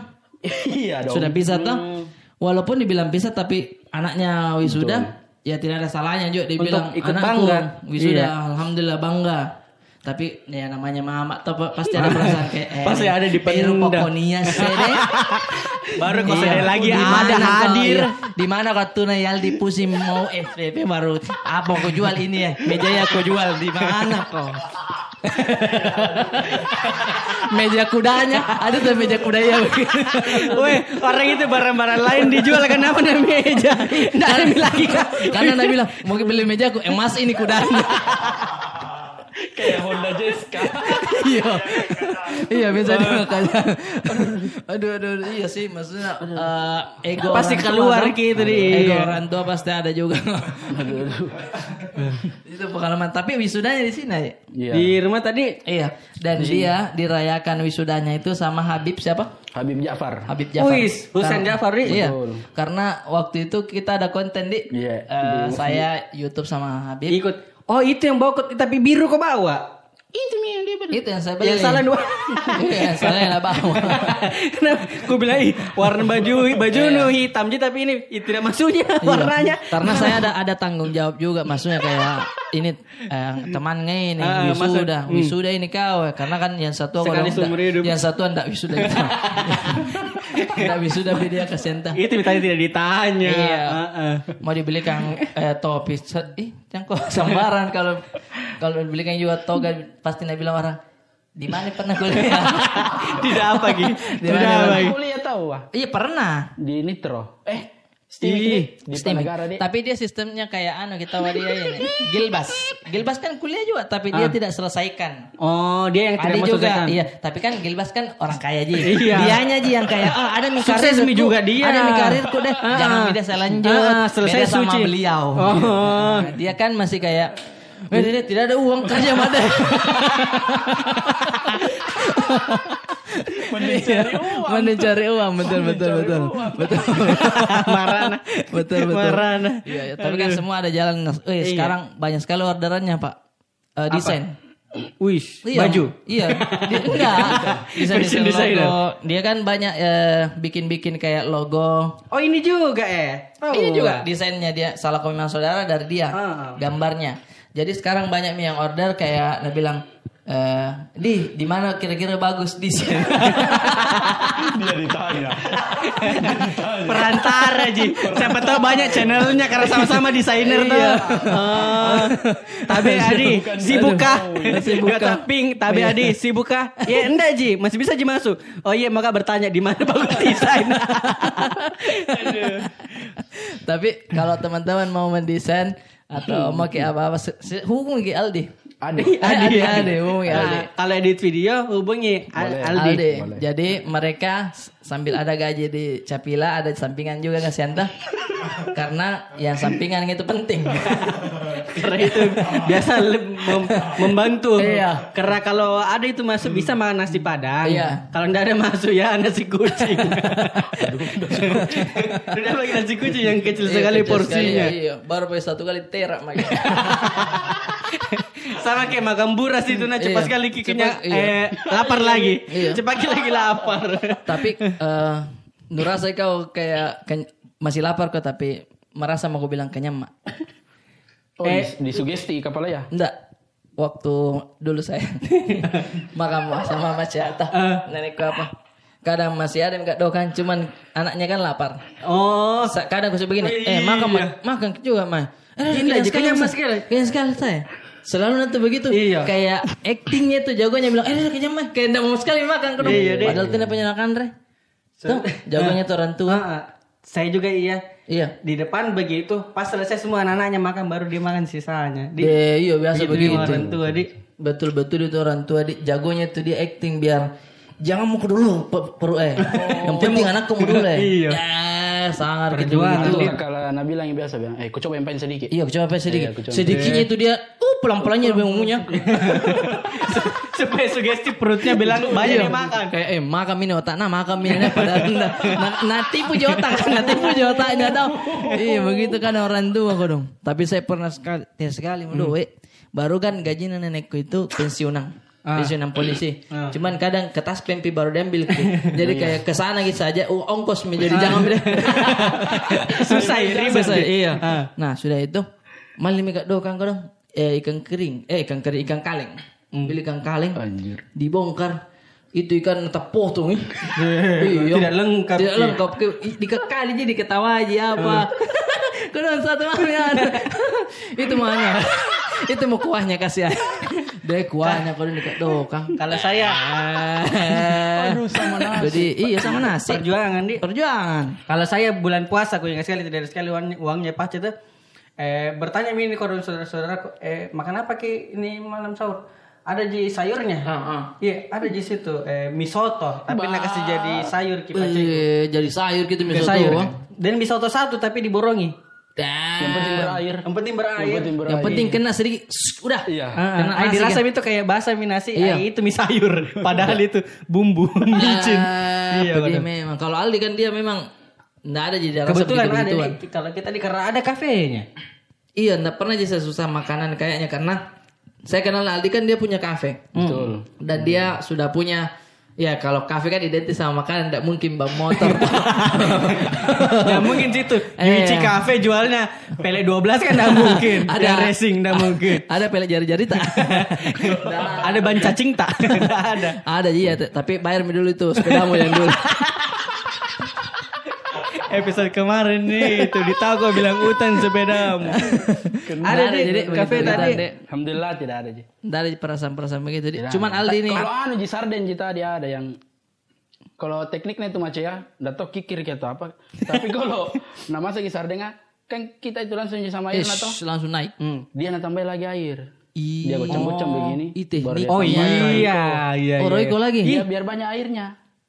[SPEAKER 3] Iya dong.
[SPEAKER 1] sudah pisah toh. Walaupun dibilang pisah tapi anaknya wisuda ya tidak ada salahnya juga dibilang
[SPEAKER 2] Untuk ikut
[SPEAKER 1] anakku
[SPEAKER 2] bangga.
[SPEAKER 1] wisuda
[SPEAKER 2] Iya.
[SPEAKER 1] alhamdulillah bangga. Tapi ya namanya mama tuh pa- pasti ada perasaan kayak eh,
[SPEAKER 2] Pasti ada di
[SPEAKER 1] Peru
[SPEAKER 2] pendam.
[SPEAKER 1] Pokonia sede.
[SPEAKER 2] Baru kok saya lagi
[SPEAKER 1] Di
[SPEAKER 2] ada
[SPEAKER 1] kau-
[SPEAKER 2] hadir.
[SPEAKER 1] iya. Di mana kau tuna Yaldi pusing mau FPP baru apa kau jual ini ya? Meja ya kau jual di mana kau? meja kudanya ada tuh meja kudanya
[SPEAKER 2] Weh, orang itu barang-barang lain dijual kenapa namanya meja? Nggak ada lagi kan?
[SPEAKER 1] karena dia bilang mau beli meja aku emas ini kudanya
[SPEAKER 3] Kayak Honda Jessica.
[SPEAKER 1] iya. Iya biasa dia makanya aduh aduh aduh, iya sih maksudnya eh, ego
[SPEAKER 2] Pasti
[SPEAKER 1] tua,
[SPEAKER 2] keluar
[SPEAKER 1] toh.
[SPEAKER 2] gitu nih.
[SPEAKER 1] ego
[SPEAKER 2] Iya.
[SPEAKER 1] orang tua pasti ada juga. Itu pengalaman. Tapi wisudanya di sini ya
[SPEAKER 3] Iya.
[SPEAKER 2] Di rumah tadi?
[SPEAKER 1] Iya. Dan dia dirayakan wisudanya itu sama Habib siapa?
[SPEAKER 3] Habib Ja'far.
[SPEAKER 1] Habib Jafar.
[SPEAKER 2] Wis, Husain Jafar,
[SPEAKER 1] iya. Karena waktu itu kita ada konten di
[SPEAKER 3] Iya,
[SPEAKER 1] eh, saya YouTube sama Habib.
[SPEAKER 2] Ikut. Oh itu yang bawa tapi biru kok bawa.
[SPEAKER 3] Itu yang dia
[SPEAKER 1] itu yang saya beli
[SPEAKER 2] Yang salah dua.
[SPEAKER 1] iya yang salah yang bawa
[SPEAKER 2] Kenapa? Gue bilang ih warna baju baju nu hitam aja tapi ini tidak maksudnya
[SPEAKER 1] Iya.
[SPEAKER 2] warnanya.
[SPEAKER 1] Karena saya ada ada tanggung jawab juga, maksudnya kayak ini eh, temannya ini
[SPEAKER 2] Ah,
[SPEAKER 1] wisuda,
[SPEAKER 2] maksud-
[SPEAKER 1] wisuda ini kau, karena kan yang satu kalau
[SPEAKER 2] seumur
[SPEAKER 1] enggak-
[SPEAKER 2] hidup.
[SPEAKER 1] yang satu enggak wisuda gitu. enggak wisuda dia ke senta.
[SPEAKER 2] Itu tadi tidak ditanya.
[SPEAKER 1] Iya.
[SPEAKER 2] Heeh.
[SPEAKER 1] Mau dibelikan eh, topi, set- ih, jangan kok sambaran kalau kalau dibelikan juga toga pasti nak bilang orang di mana pernah kuliah?
[SPEAKER 2] Tidak apa gitu.
[SPEAKER 1] Di
[SPEAKER 2] Tidak
[SPEAKER 1] mana,
[SPEAKER 2] apa.
[SPEAKER 3] Kuliah tahu ah.
[SPEAKER 1] iya pernah.
[SPEAKER 3] Di Nitro. Eh, di
[SPEAKER 1] Steaming.
[SPEAKER 3] negara dia.
[SPEAKER 1] Tapi dia sistemnya kayak anu kita wadia ini. Gilbas. Gilbas kan kuliah juga tapi dia tidak selesaikan.
[SPEAKER 2] Oh, dia yang tidak
[SPEAKER 1] Ada juga, iya. Tapi kan Gilbas kan orang kaya ji.
[SPEAKER 2] Iya.
[SPEAKER 1] Dianya ji yang kayak, oh ada mi
[SPEAKER 2] Sukses
[SPEAKER 1] karir
[SPEAKER 2] mi juga dia.
[SPEAKER 1] Ada mi karirku deh.
[SPEAKER 2] Ah.
[SPEAKER 1] Jangan beda saya lanjut.
[SPEAKER 2] Ah, selesai
[SPEAKER 1] Beda sama
[SPEAKER 2] suci.
[SPEAKER 1] beliau.
[SPEAKER 2] Oh.
[SPEAKER 1] Dia kan masih kayak, eh, dia tidak ada uang kerja ada. Mending cari uang. Mending cari uang, betul betul betul. Betul.
[SPEAKER 2] Marana.
[SPEAKER 1] betul betul.
[SPEAKER 2] Marana.
[SPEAKER 1] Iya, iya, tapi kan semua ada jalan. Eh,
[SPEAKER 2] Iya.
[SPEAKER 1] sekarang banyak sekali orderannya, Pak. Eh, desain.
[SPEAKER 2] Wis,
[SPEAKER 1] Iya,
[SPEAKER 2] baju.
[SPEAKER 1] Iya. Dia, enggak. Desain desain
[SPEAKER 2] Desain
[SPEAKER 1] logo. Dia kan banyak eh, bikin-bikin kayak logo.
[SPEAKER 2] Oh, ini juga eh. Oh,
[SPEAKER 1] Ini juga desainnya dia salah memang saudara dari dia.
[SPEAKER 2] Ah.
[SPEAKER 1] Gambarnya. Jadi sekarang banyak nih yang order kayak dia bilang eh di di mana kira-kira bagus desain.
[SPEAKER 3] dia ditanya.
[SPEAKER 2] perantara ji. Siapa tahu banyak channelnya karena sama-sama desainer tuh.
[SPEAKER 1] Iya.
[SPEAKER 2] Oh. tabe adi sibuk kah
[SPEAKER 1] Sibuk
[SPEAKER 2] Kata
[SPEAKER 1] kah?
[SPEAKER 2] pink tabe adi sibuk kah ya enggak ji. Masih bisa ji masuk. Oh iya maka bertanya di mana bagus desain?
[SPEAKER 1] Tapi kalau teman-teman mau mendesain atau mau kayak apa-apa hubungi Aldi.
[SPEAKER 3] Adi.
[SPEAKER 1] Aldi, Aldi, hubungi Aldi.
[SPEAKER 2] Kalau edit video hubungi. Aldi.
[SPEAKER 1] Aldi. Jadi mereka sambil ada gaji di Capila, ada sampingan juga nggak Sianta? Karena yang sampingan itu penting.
[SPEAKER 2] karena itu biasa mem- membantu
[SPEAKER 1] Iya.
[SPEAKER 2] karena kalau ada itu masuk bisa makan nasi padang
[SPEAKER 1] Iya.
[SPEAKER 2] kalau enggak ada masuk ya nasi kucing udah lagi nasi kucing yang kecil
[SPEAKER 1] Iya,
[SPEAKER 2] sekali
[SPEAKER 1] kecil
[SPEAKER 2] porsinya
[SPEAKER 1] sekali, iya. Baru pakai satu kali terak lagi.
[SPEAKER 2] sama kayak makan buras itu nah cepat
[SPEAKER 1] Iya.
[SPEAKER 2] sekali kikinya
[SPEAKER 1] Cepat, iya.
[SPEAKER 2] eh lapar lagi
[SPEAKER 1] Iya.
[SPEAKER 2] cepat lagi lapar
[SPEAKER 1] tapi eh Nurasa kau kayak masih lapar kok tapi merasa mau aku bilang kenyang mak.
[SPEAKER 3] Oh,
[SPEAKER 2] Eh.
[SPEAKER 3] di, di sugesti kepala ya?
[SPEAKER 1] Enggak. Waktu dulu saya makan buah sama Mas Jata. Nenekku apa? Kadang masih ada yang enggak dokan cuman anaknya kan lapar.
[SPEAKER 2] oh
[SPEAKER 1] Sa- Kadang aku suka begini,
[SPEAKER 2] Oh,
[SPEAKER 1] eh makan
[SPEAKER 2] iya.
[SPEAKER 1] Ma. makan juga mah. Eh,
[SPEAKER 2] jika kenyang,
[SPEAKER 1] Mas.
[SPEAKER 2] Sekali.
[SPEAKER 1] Kenyang sekali saya. Selalu nanti begitu.
[SPEAKER 2] Iya.
[SPEAKER 1] Kayak actingnya tuh jagonya bilang, eh kenyang mah. Kayak enggak mau sekali makan kedong.
[SPEAKER 2] Iya, deh.
[SPEAKER 1] Padahal tidak penyenakan re. Tuh, jagonya tuh orang tua.
[SPEAKER 2] Saya juga iya
[SPEAKER 1] Iya.
[SPEAKER 2] di depan begitu pas selesai semua anak-anaknya makan baru dia makan sisanya di,
[SPEAKER 1] Deh, iya biasa
[SPEAKER 2] gitu
[SPEAKER 1] begitu.
[SPEAKER 2] orang tua di
[SPEAKER 1] Betul-betul itu orang tua di jagonya tuh dia acting biar jangan mau ke dulu pe- perlu eh. Yang penting anakku mau dulu eh.
[SPEAKER 2] Iya.
[SPEAKER 1] Ya, sangat gitu
[SPEAKER 2] Perjuangan.
[SPEAKER 1] begitu.
[SPEAKER 3] Itu kalau Nabila yang biasa bilang, eh, ku coba yang paling sedikit.
[SPEAKER 1] Iya, aku coba sedikit.
[SPEAKER 3] Iya, aku coba.
[SPEAKER 1] Sedikitnya itu dia uh pelan-pelannya dia ngomongnya.
[SPEAKER 2] supaya sugesti perutnya bilang banyak
[SPEAKER 1] Iya.
[SPEAKER 2] yang makan
[SPEAKER 1] Kayak eh makan ini otak nah makan ini nah padahal nah, nah, nanti punya otak nanti punya otaknya tau. Iya begitu kan orang tua kok dong. Tapi saya pernah sekali sekali
[SPEAKER 2] Hmm.
[SPEAKER 1] baru kan gaji nenekku itu pensiunan.
[SPEAKER 2] Ah.
[SPEAKER 1] Pensiunan polisi.
[SPEAKER 2] Ah.
[SPEAKER 1] Cuman kadang kertas pempi baru diambil. Jadi kayak ke sana gitu saja oh, ongkos menjadi
[SPEAKER 2] Ah.
[SPEAKER 1] jangan beda.
[SPEAKER 2] Susah ya, ribet
[SPEAKER 1] Susah,
[SPEAKER 2] ya.
[SPEAKER 1] iya.
[SPEAKER 2] Ah.
[SPEAKER 1] Nah, sudah itu malam mika do kan dong eh ikan kering, eh ikan kering, ikan kaleng. Beli ikan kaleng,
[SPEAKER 3] Anjir.
[SPEAKER 1] dibongkar. Itu ikan tetap potong ih. Iya.
[SPEAKER 2] Tidak lengkap,
[SPEAKER 1] Tidak
[SPEAKER 2] Ki.
[SPEAKER 1] lengkap. Ke- i- Dikekali jadi ketawa aja apa. Kedua satu mana? Itu mana? Itu mau kuahnya kasih aja. Deh kuahnya kalau dekat dokang.
[SPEAKER 2] Kalau saya
[SPEAKER 3] Aduh sama nasi.
[SPEAKER 1] Jadi iya sama nasi.
[SPEAKER 2] perjuangan di
[SPEAKER 1] Perjuangan.
[SPEAKER 2] Kalau saya bulan puasa aku ingat sekali tidak ada sekali uangnya, uangnya pas itu eh bertanya ini kalau saudara-saudara eh makan apa ki ini malam sahur? Ada di sayurnya. Iya, ada di situ eh mie soto, tapi nak kasih jadi sayur ki Pace.
[SPEAKER 1] Eh, jadi sayur gitu misalnya.
[SPEAKER 2] sayur. Dan mie soto satu tapi diborongi.
[SPEAKER 3] Yang penting berair.
[SPEAKER 2] Yang penting berair.
[SPEAKER 3] Yang penting berair.
[SPEAKER 1] Yang penting kena sedikit. Udah.
[SPEAKER 3] Iya.
[SPEAKER 2] Ah,
[SPEAKER 1] Kena
[SPEAKER 2] ah,
[SPEAKER 1] nasi
[SPEAKER 2] dirasa
[SPEAKER 1] kan?
[SPEAKER 2] itu kayak bahasa mie nasi,
[SPEAKER 1] Iya.
[SPEAKER 2] ah, itu mie sayur. Padahal itu bumbu micin.
[SPEAKER 1] Ah,
[SPEAKER 2] Iya,
[SPEAKER 1] memang. Kalau Aldi kan dia memang enggak ada jadi rasa
[SPEAKER 2] Kebetulan ada kalau kita di karena ada kafenya.
[SPEAKER 1] Iya, enggak pernah jadi susah makanan kayaknya karena saya kenal Aldi kan dia punya kafe.
[SPEAKER 3] Betul.
[SPEAKER 1] Dan dia sudah punya Ya kalau kafe kan identik sama makanan Tidak mungkin bawa motor
[SPEAKER 2] Nggak mungkin situ.
[SPEAKER 1] Eh.
[SPEAKER 2] Yuichi Cafe jualnya pele 12 kan nggak mungkin.
[SPEAKER 1] Ada.
[SPEAKER 2] Racing nggak mungkin.
[SPEAKER 1] Ada pelek jari-jari tak?
[SPEAKER 2] ada ban cacing tak? Ada.
[SPEAKER 1] Ada iya Tapi bayar dulu itu Sepedamu yang dulu
[SPEAKER 2] Episode kemarin nih itu ditahu bilang hutan sepedamu. ada
[SPEAKER 1] Ada,
[SPEAKER 2] di
[SPEAKER 1] jadi
[SPEAKER 2] kafe tadi.
[SPEAKER 3] Alhamdulillah tidak ada Ji.
[SPEAKER 1] Nggak ada perasaan-perasaan begitu Di. Cuman Aldi nih
[SPEAKER 3] Kalau anu Ji sarden Ji tadi ada yang kalau tekniknya itu macam ya, nggak tahu kikir ke atau apa. Tapi kalau nama masak sarden ah, kan kita itu langsung sama air
[SPEAKER 1] Ish,
[SPEAKER 3] atau
[SPEAKER 1] langsung naik
[SPEAKER 3] dia nak tambah lagi air.
[SPEAKER 1] Iya.
[SPEAKER 3] Dia gocam-gocam begini.
[SPEAKER 1] Ih, teknik.
[SPEAKER 3] baru dia
[SPEAKER 2] Oh iya
[SPEAKER 3] Royco.
[SPEAKER 2] iya.
[SPEAKER 1] Oh Royco lagi
[SPEAKER 3] Iya, biar banyak airnya.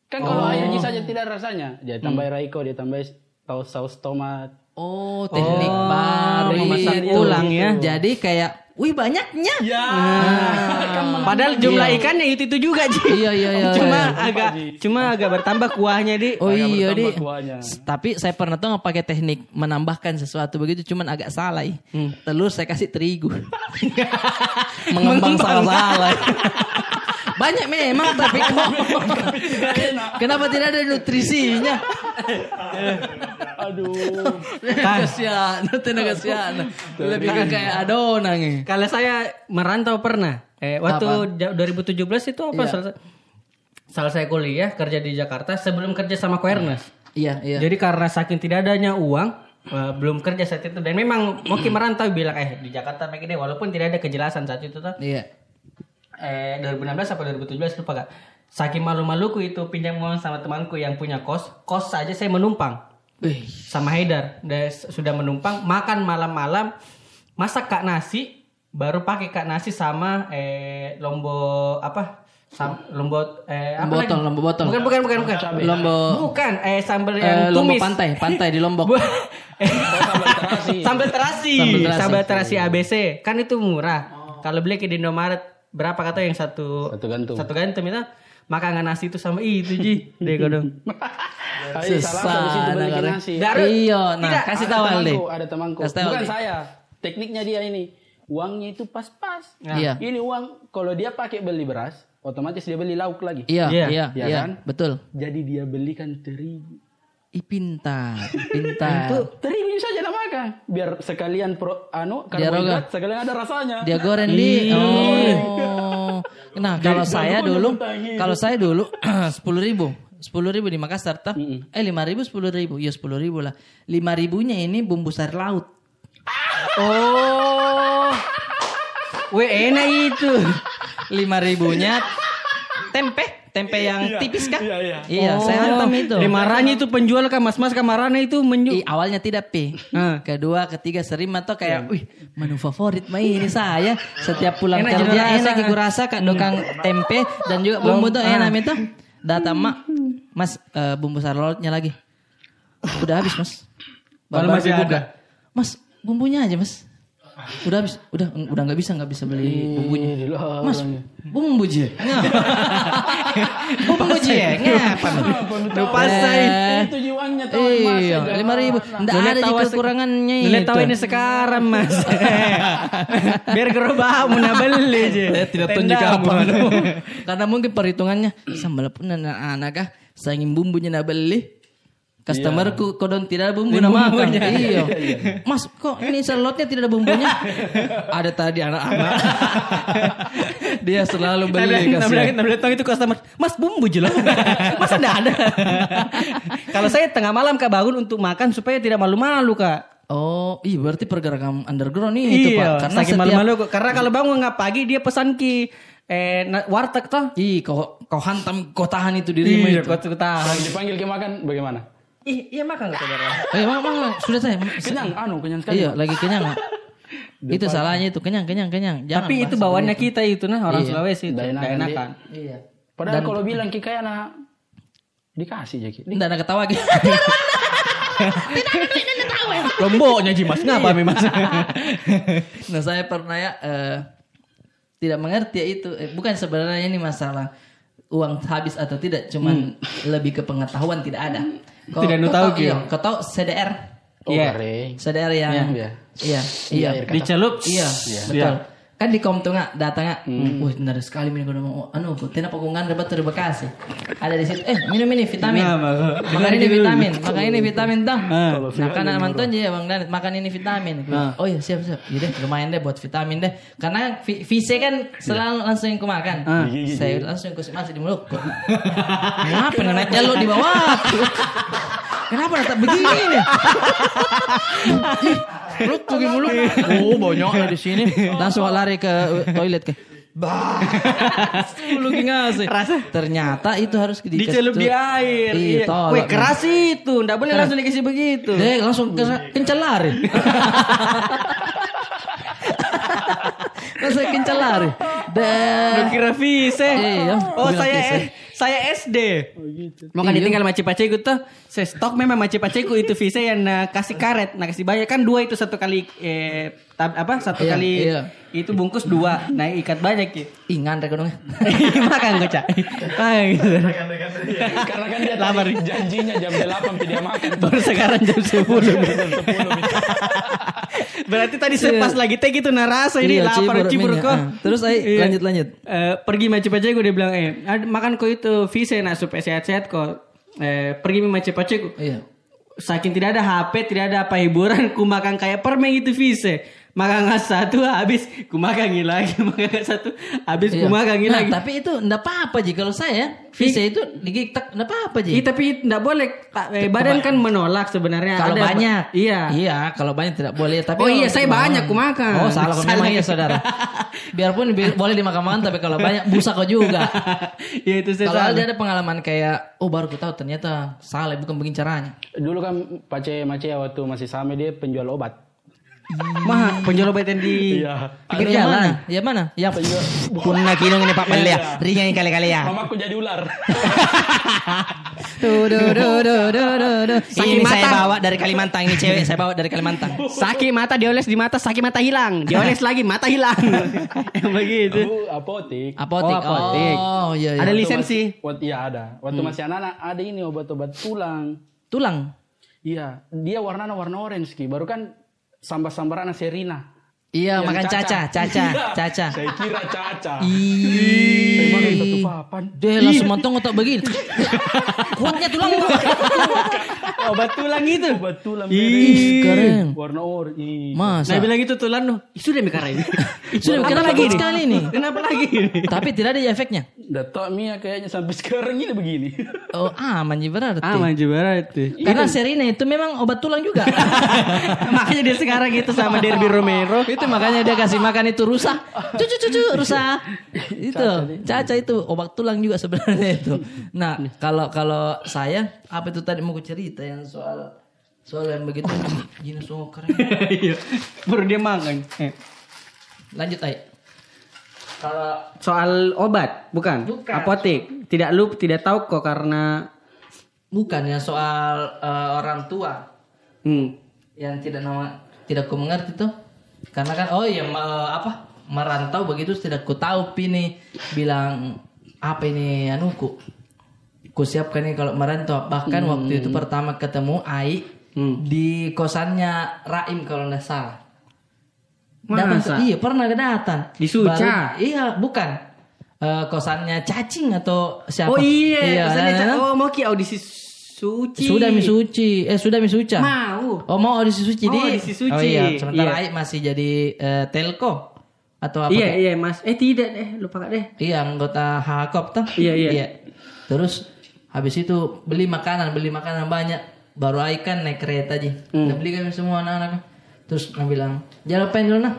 [SPEAKER 3] Kan kalau
[SPEAKER 1] Oh.
[SPEAKER 3] air Ji saja tidak rasanya. Dia tambah Royco, dia tambah saus saus tomat.
[SPEAKER 1] Oh teknik baru
[SPEAKER 2] memasak ulang ya.
[SPEAKER 1] Jadi kayak Wih banyaknya
[SPEAKER 3] Ya.
[SPEAKER 2] Padahal jumlah ikannya itu itu juga Ji.
[SPEAKER 1] Iya iya iya
[SPEAKER 2] Cuma
[SPEAKER 1] iya.
[SPEAKER 2] agak cuma agak bertambah kuahnya di.
[SPEAKER 1] Oh iya di.
[SPEAKER 3] kuahnya.
[SPEAKER 1] Tapi saya pernah tuh nggak pakai teknik menambahkan sesuatu begitu, cuman agak salah. ih. Telur saya kasih terigu, mengembang salah-salah. Banyak memang tapi kok kenapa tidak ada nutrisinya?
[SPEAKER 3] Aduh.
[SPEAKER 1] Kasihan, tenaga kasihan. Lebih ke kayak adonan nih.
[SPEAKER 2] Kalau saya merantau pernah. Eh waktu ja- 2017 itu apa?
[SPEAKER 1] Iya.
[SPEAKER 2] Selesai, selesai kuliah kerja di Jakarta sebelum kerja sama Koernas.
[SPEAKER 1] Iya iya.
[SPEAKER 2] Jadi karena saking tidak adanya uang eh, belum kerja saat itu dan memang mungkin merantau bilang eh di Jakarta begini walaupun tidak ada kejelasan saat itu tuh
[SPEAKER 1] Iya.
[SPEAKER 2] Eh 2016 atau 2017 lupa kak saking malu-maluku itu pinjam uang sama temanku yang punya kos kos saja saya menumpang.
[SPEAKER 1] Wih,
[SPEAKER 2] sama Haidar Dia sudah menumpang makan malam-malam masak kak nasi baru pakai kak nasi sama eh lombok apa? Sam, lombok eh apa
[SPEAKER 1] botol,
[SPEAKER 2] lagi?
[SPEAKER 1] lombok botol.
[SPEAKER 2] bukan bukan bukan bukan.
[SPEAKER 1] Lombok-
[SPEAKER 2] bukan eh sambal
[SPEAKER 1] eh,
[SPEAKER 2] yang
[SPEAKER 1] lombok
[SPEAKER 2] tumis.
[SPEAKER 1] pantai, pantai di Lombok.
[SPEAKER 3] Sambal terasi.
[SPEAKER 2] sambal terasi.
[SPEAKER 1] Sambal terasi.
[SPEAKER 2] sambal terasi ABC kan itu murah. Kalau beli ke di Indomaret berapa kata yang satu
[SPEAKER 3] Satu gantung.
[SPEAKER 2] satu gantung itu makan nasi itu sama itu ji deh
[SPEAKER 3] salah
[SPEAKER 1] Susah,
[SPEAKER 3] nasi.
[SPEAKER 2] Daru-
[SPEAKER 1] Iya, nah
[SPEAKER 2] Tidak,
[SPEAKER 1] kasih tahu
[SPEAKER 3] temanku, ada temanku.
[SPEAKER 1] Kasih tahu
[SPEAKER 3] Bukan
[SPEAKER 1] Aldi.
[SPEAKER 3] saya. Tekniknya dia ini. Uangnya itu pas-pas.
[SPEAKER 1] Iya.
[SPEAKER 3] Ini uang kalau dia pakai beli beras, otomatis dia beli lauk lagi.
[SPEAKER 1] Iya,
[SPEAKER 2] Iya.
[SPEAKER 1] iya,
[SPEAKER 3] Iya
[SPEAKER 1] iya,
[SPEAKER 3] kan?
[SPEAKER 1] betul.
[SPEAKER 3] Jadi dia belikan terigu.
[SPEAKER 1] Ih pintar, pintar.
[SPEAKER 3] Terigu saja nak makan. Biar sekalian pro, anu karbohidrat, sekalian ada rasanya.
[SPEAKER 1] Dia goreng di. Oh. Nah kalau saya dulu, kalau saya dulu sepuluh ribu, sepuluh ribu di Makassar toh. Eh lima ribu, sepuluh ribu, ya sepuluh ribu lah. Lima ribunya ini bumbu sari laut.
[SPEAKER 2] oh Weh enak itu
[SPEAKER 1] Lima ribunya tempe, tempe yang tipis kan?
[SPEAKER 3] iya, iya.
[SPEAKER 1] Iya, saya hantam itu.
[SPEAKER 2] Dimarahnya itu penjual kan mas-mas kamarana itu menju
[SPEAKER 1] Ih, awalnya tidak P. Kedua, ketiga sering atau kayak, wih, menu favorit mah ini saya. Setiap pulang
[SPEAKER 2] Enak
[SPEAKER 1] kerja enak ibu rasa kak dokang tempe dan juga bumbu tuh enak itu. Datang mak, mas eh, bumbu sarolnya lagi. Udah habis mas. Baru
[SPEAKER 2] masih ada.
[SPEAKER 1] Mas, bumbunya aja mas. Udah habis, udah udah nggak bisa nggak bisa beli bumbunya. Mas, bumbu je. bumbu je. Ngapa?
[SPEAKER 2] Lupa saya
[SPEAKER 1] Eh,
[SPEAKER 3] Itu jiwanya tahu mas.
[SPEAKER 1] Iya, lima ribu. Nggak ada juga kekurangannya itu.
[SPEAKER 2] tahu ini sekarang mas Biar gerobak mau beli aja
[SPEAKER 1] Saya tidak juga apa. Karena mungkin perhitungannya sambal pun anak-anak kah, saya ingin bumbunya nak beli. Customerku kodon tidak ada bumbu nama makan. Iya. Mas, kok ini selotnya tidak ada bumbunya? ada tadi anak-anak. Dia selalu beli
[SPEAKER 2] nah, bilang, nah, bilang itu customer, Mas bumbu jelas. Masa enggak ada? Kalau saya tengah malam Kak bangun untuk makan supaya tidak malu-malu Kak.
[SPEAKER 1] Oh, iya berarti pergerakan underground ini itu,
[SPEAKER 2] iya,
[SPEAKER 1] Pak. Karena
[SPEAKER 2] saking
[SPEAKER 1] setiap
[SPEAKER 2] malu-malu kok. Karena kalau bangun nggak pagi dia pesan ki eh warteg toh.
[SPEAKER 1] Ih, kau kau hantam kau tahan itu dirimu
[SPEAKER 2] Iya,
[SPEAKER 1] itu.
[SPEAKER 2] kau tahan.
[SPEAKER 3] Kalau dipanggil ke makan bagaimana?
[SPEAKER 2] Ih, iya makan nggak saudara?
[SPEAKER 1] Eh, mang, mang, sudah saya.
[SPEAKER 3] Kenyang, anu kenyang sekali.
[SPEAKER 1] Iya, lagi kenyang. Itu salahnya itu kenyang, kenyang, kenyang. Jangan
[SPEAKER 2] Tapi itu bawaannya kita itu nah orang
[SPEAKER 1] Iya.
[SPEAKER 2] Sulawesi itu.
[SPEAKER 3] Nggak enakan,
[SPEAKER 2] Nggak enakan.
[SPEAKER 1] itu. Iya.
[SPEAKER 3] Padahal kalau bilang ki kayak anak dikasih jadi.
[SPEAKER 1] Enggak ada ketawa gitu.
[SPEAKER 2] Lomboknya Jimas ngapa memang?
[SPEAKER 1] nah, saya pernah ya eh, tidak mengerti ya itu. Eh, bukan sebenarnya ini masalah uang habis atau tidak, cuman lebih ke pengetahuan tidak ada. Kau-
[SPEAKER 2] Tidak
[SPEAKER 1] kau
[SPEAKER 2] tahu,
[SPEAKER 1] iya, kau tahu CDR?
[SPEAKER 3] Oh,
[SPEAKER 2] Iya.
[SPEAKER 3] kare.
[SPEAKER 1] CDR yang
[SPEAKER 3] Iya.
[SPEAKER 1] iya, iya.
[SPEAKER 3] air kata.
[SPEAKER 2] Dicelup.
[SPEAKER 1] Iya, betul. Kan di kom tuh nggak datang nggak,
[SPEAKER 2] Hmm.
[SPEAKER 1] wih benar sekali minum ngomong, anu, kenapa kau nggak dapat dari Bekasi? Ada di situ, eh minum ini vitamin,
[SPEAKER 2] Nah,
[SPEAKER 1] makan ini vitamin, makan ini vitamin toh.
[SPEAKER 2] Ah.
[SPEAKER 1] Nah karena mantan aja ya bang Danit, makan ini vitamin. Oh iya siap siap, iya deh lumayan deh buat vitamin deh. Karena vi- vise kan selalu langsung aku makan,
[SPEAKER 2] Ah.
[SPEAKER 1] saya langsung aku masih di mulut. Kenapa nggak jalur di bawah? Kenapa tetap begini nih? Mulut pergi mulut. Oh bonyoknya di sini. Langsung lari ke toilet ke. Bah. Lu ngasih.
[SPEAKER 2] Rasa?
[SPEAKER 1] Ternyata itu harus di
[SPEAKER 2] Dicelup di air.
[SPEAKER 1] Iya, tolak.
[SPEAKER 2] Wih, keras itu. Enggak boleh langsung dikasih begitu.
[SPEAKER 1] Deh, langsung ke lari. lari.
[SPEAKER 2] Udah
[SPEAKER 1] Deh.
[SPEAKER 2] kira vise.
[SPEAKER 1] Iya,
[SPEAKER 2] Oh, saya eh, saya SD. Mau kan ditinggal sama cipaceku tuh. Saya stok memang sama cipaceku itu vise yang nah, kasih karet. Nah, kasih banyak kan dua itu satu kali eh tab- apa? Satu
[SPEAKER 1] Iya,
[SPEAKER 2] kali
[SPEAKER 1] iya.
[SPEAKER 2] itu bungkus dua. Nah, ikat banyak ya.
[SPEAKER 1] Ih, ngandrek dong.
[SPEAKER 2] Makan gue, Cak. Kayak gitu.
[SPEAKER 3] Karena kan dia
[SPEAKER 2] Lapar.
[SPEAKER 3] tadi janjinya jam 8 dia makan.
[SPEAKER 2] Baru sekarang jam 10. Berarti tadi saya pas lagi teh gitu narasa ini
[SPEAKER 1] Iya,
[SPEAKER 2] lapar
[SPEAKER 1] cibur,
[SPEAKER 2] kok.
[SPEAKER 1] Ah, terus, ayo,
[SPEAKER 2] Iya.
[SPEAKER 1] lanjut, lanjut.
[SPEAKER 2] Eh, pergi macam aja gue dia bilang eh "Ad- makan kok itu visa nak supaya sehat-sehat kok. Eh, pergi macam aja gue.
[SPEAKER 1] Iya.
[SPEAKER 2] Saking tidak ada HP, tidak ada apa hiburan, ku makan kayak permen itu visa. Makan nggak satu habis, ku makan lagi lagi, makan nggak satu habis, ku
[SPEAKER 1] Iya.
[SPEAKER 2] makan lagi
[SPEAKER 1] Nah,
[SPEAKER 2] lagi.
[SPEAKER 1] tapi itu enggak apa-apa Ji. Kalau saya, visa itu digigit enggak apa-apa Ji.
[SPEAKER 2] Ih, tapi tidak boleh. Eh, badan kan menolak sebenarnya.
[SPEAKER 1] Kalau
[SPEAKER 2] Ada ba-
[SPEAKER 1] banyak.
[SPEAKER 2] Iya.
[SPEAKER 1] Iya, kalau banyak tidak boleh. Tapi
[SPEAKER 2] Oh
[SPEAKER 1] kalau
[SPEAKER 2] iya, saya banyak ku makan.
[SPEAKER 1] Oh, salah kau
[SPEAKER 2] Salah.
[SPEAKER 1] memang iya, Saudara. Biarpun bi- boleh dimakan-makan tapi kalau banyak busa kau juga.
[SPEAKER 2] Iya itu saya
[SPEAKER 1] Kalau ada pengalaman kayak oh baru ku tahu ternyata salah bukan begini caranya.
[SPEAKER 3] Dulu kan Pace Mace waktu masih sama dia penjual obat.
[SPEAKER 2] Mah penjual obat yang di
[SPEAKER 3] Iya.
[SPEAKER 2] pinggir jalan.
[SPEAKER 1] mana? Yang mana? Yang punna kinong ini Pak
[SPEAKER 2] Iya,
[SPEAKER 1] Melia. Ringan kali-kali ya.
[SPEAKER 3] Mamaku jadi ular.
[SPEAKER 1] Tuh, duh, duh, duh, duh, duh, duh.
[SPEAKER 2] Sakit
[SPEAKER 1] Ini saya
[SPEAKER 2] mata.
[SPEAKER 1] bawa dari Kalimantan ini cewek saya bawa dari Kalimantan.
[SPEAKER 2] Sakit mata dioles di mata, sakit mata hilang. Dioles lagi mata hilang. Yang begitu.
[SPEAKER 3] Aku apotik.
[SPEAKER 1] Apotik.
[SPEAKER 2] Oh, apotik.
[SPEAKER 1] Oh, iya, iya.
[SPEAKER 2] Ada lisensi.
[SPEAKER 3] Waktu iya ada. Waktu masih anak-anak ada ini obat-obat tulang.
[SPEAKER 1] Tulang.
[SPEAKER 3] Iya, dia warnanya warna orange ki. Baru kan sambar-sambar anak Serina.
[SPEAKER 1] Iya,
[SPEAKER 3] Yang
[SPEAKER 1] makan caca, caca,
[SPEAKER 3] Iya.
[SPEAKER 1] caca.
[SPEAKER 3] Saya kira caca.
[SPEAKER 1] Ih.
[SPEAKER 3] Papan.
[SPEAKER 1] Deh langsung mantong otak begini. Kuatnya tulang gua.
[SPEAKER 2] Obat tulang itu.
[SPEAKER 3] Obat tulang
[SPEAKER 1] Ih, keren.
[SPEAKER 3] Warna orange.
[SPEAKER 1] Masa?
[SPEAKER 2] Nah bilang itu tulang loh. Ih, Sudah mikara ini.
[SPEAKER 1] Sudah
[SPEAKER 2] Kenapa
[SPEAKER 1] kenapa
[SPEAKER 2] lagi
[SPEAKER 1] sekali nih?
[SPEAKER 2] Kenapa lagi?
[SPEAKER 1] Tapi tidak ada efeknya.
[SPEAKER 3] Dato Mia kayaknya sampai sekarang ini begini.
[SPEAKER 1] Oh, aman ji berarti.
[SPEAKER 2] Aman juga itu.
[SPEAKER 1] Karena Serina itu memang obat tulang juga.
[SPEAKER 2] Makanya dia sekarang gitu sama Derby Romero.
[SPEAKER 1] itu makanya dia kasih makan itu rusa. Cucu cucu rusa. itu caca itu obat tulang juga sebenarnya itu. Nah, kalau kalau saya apa itu tadi mau cerita yang soal soal yang begitu gini semua keren.
[SPEAKER 2] Iya. Baru dia makan. Eh.
[SPEAKER 1] Lanjut ayo. Kalau
[SPEAKER 2] Soal obat, bukan?
[SPEAKER 1] Bukan.
[SPEAKER 2] Apotek. Tidak lu tidak tahu kok karena
[SPEAKER 1] bukan ya soal eh, orang tua
[SPEAKER 2] hmm.
[SPEAKER 1] yang tidak nama tidak ku mengerti tuh karena kan oh iya ma- apa merantau begitu tidak ku tahu pini bilang apa ini anuku ku siapkan nih kalau merantau bahkan waktu itu pertama ketemu Ai
[SPEAKER 2] Hmm.
[SPEAKER 1] di kosannya Raim kalau nggak salah? Datang- iya pernah datang
[SPEAKER 2] Di Suca?
[SPEAKER 1] Baru- iya bukan Eh, kosannya cacing atau siapa
[SPEAKER 2] Oh iya,
[SPEAKER 1] iya
[SPEAKER 2] Misalnya,
[SPEAKER 1] nah,
[SPEAKER 2] oh mau ki audisi Suci.
[SPEAKER 1] Sudah mi suci. Eh sudah mi suca.
[SPEAKER 2] Mau.
[SPEAKER 1] Oh mau audisi suci
[SPEAKER 2] Mau
[SPEAKER 1] di.
[SPEAKER 2] audisi suci.
[SPEAKER 1] Oh iya, sementara
[SPEAKER 2] Iya.
[SPEAKER 1] Aik masih jadi eh, telco atau apa?
[SPEAKER 2] Iya
[SPEAKER 1] Kak?
[SPEAKER 2] iya mas. Eh tidak deh lupa deh.
[SPEAKER 1] Iya, anggota Hakop tuh.
[SPEAKER 2] Iya, iya.
[SPEAKER 1] Terus habis itu beli makanan, beli makanan banyak. Baru Aik kan naik kereta aja.
[SPEAKER 2] Hmm.
[SPEAKER 1] Beli kami semua anak-anak. Terus dia bilang, "Jangan lupain dulu nah."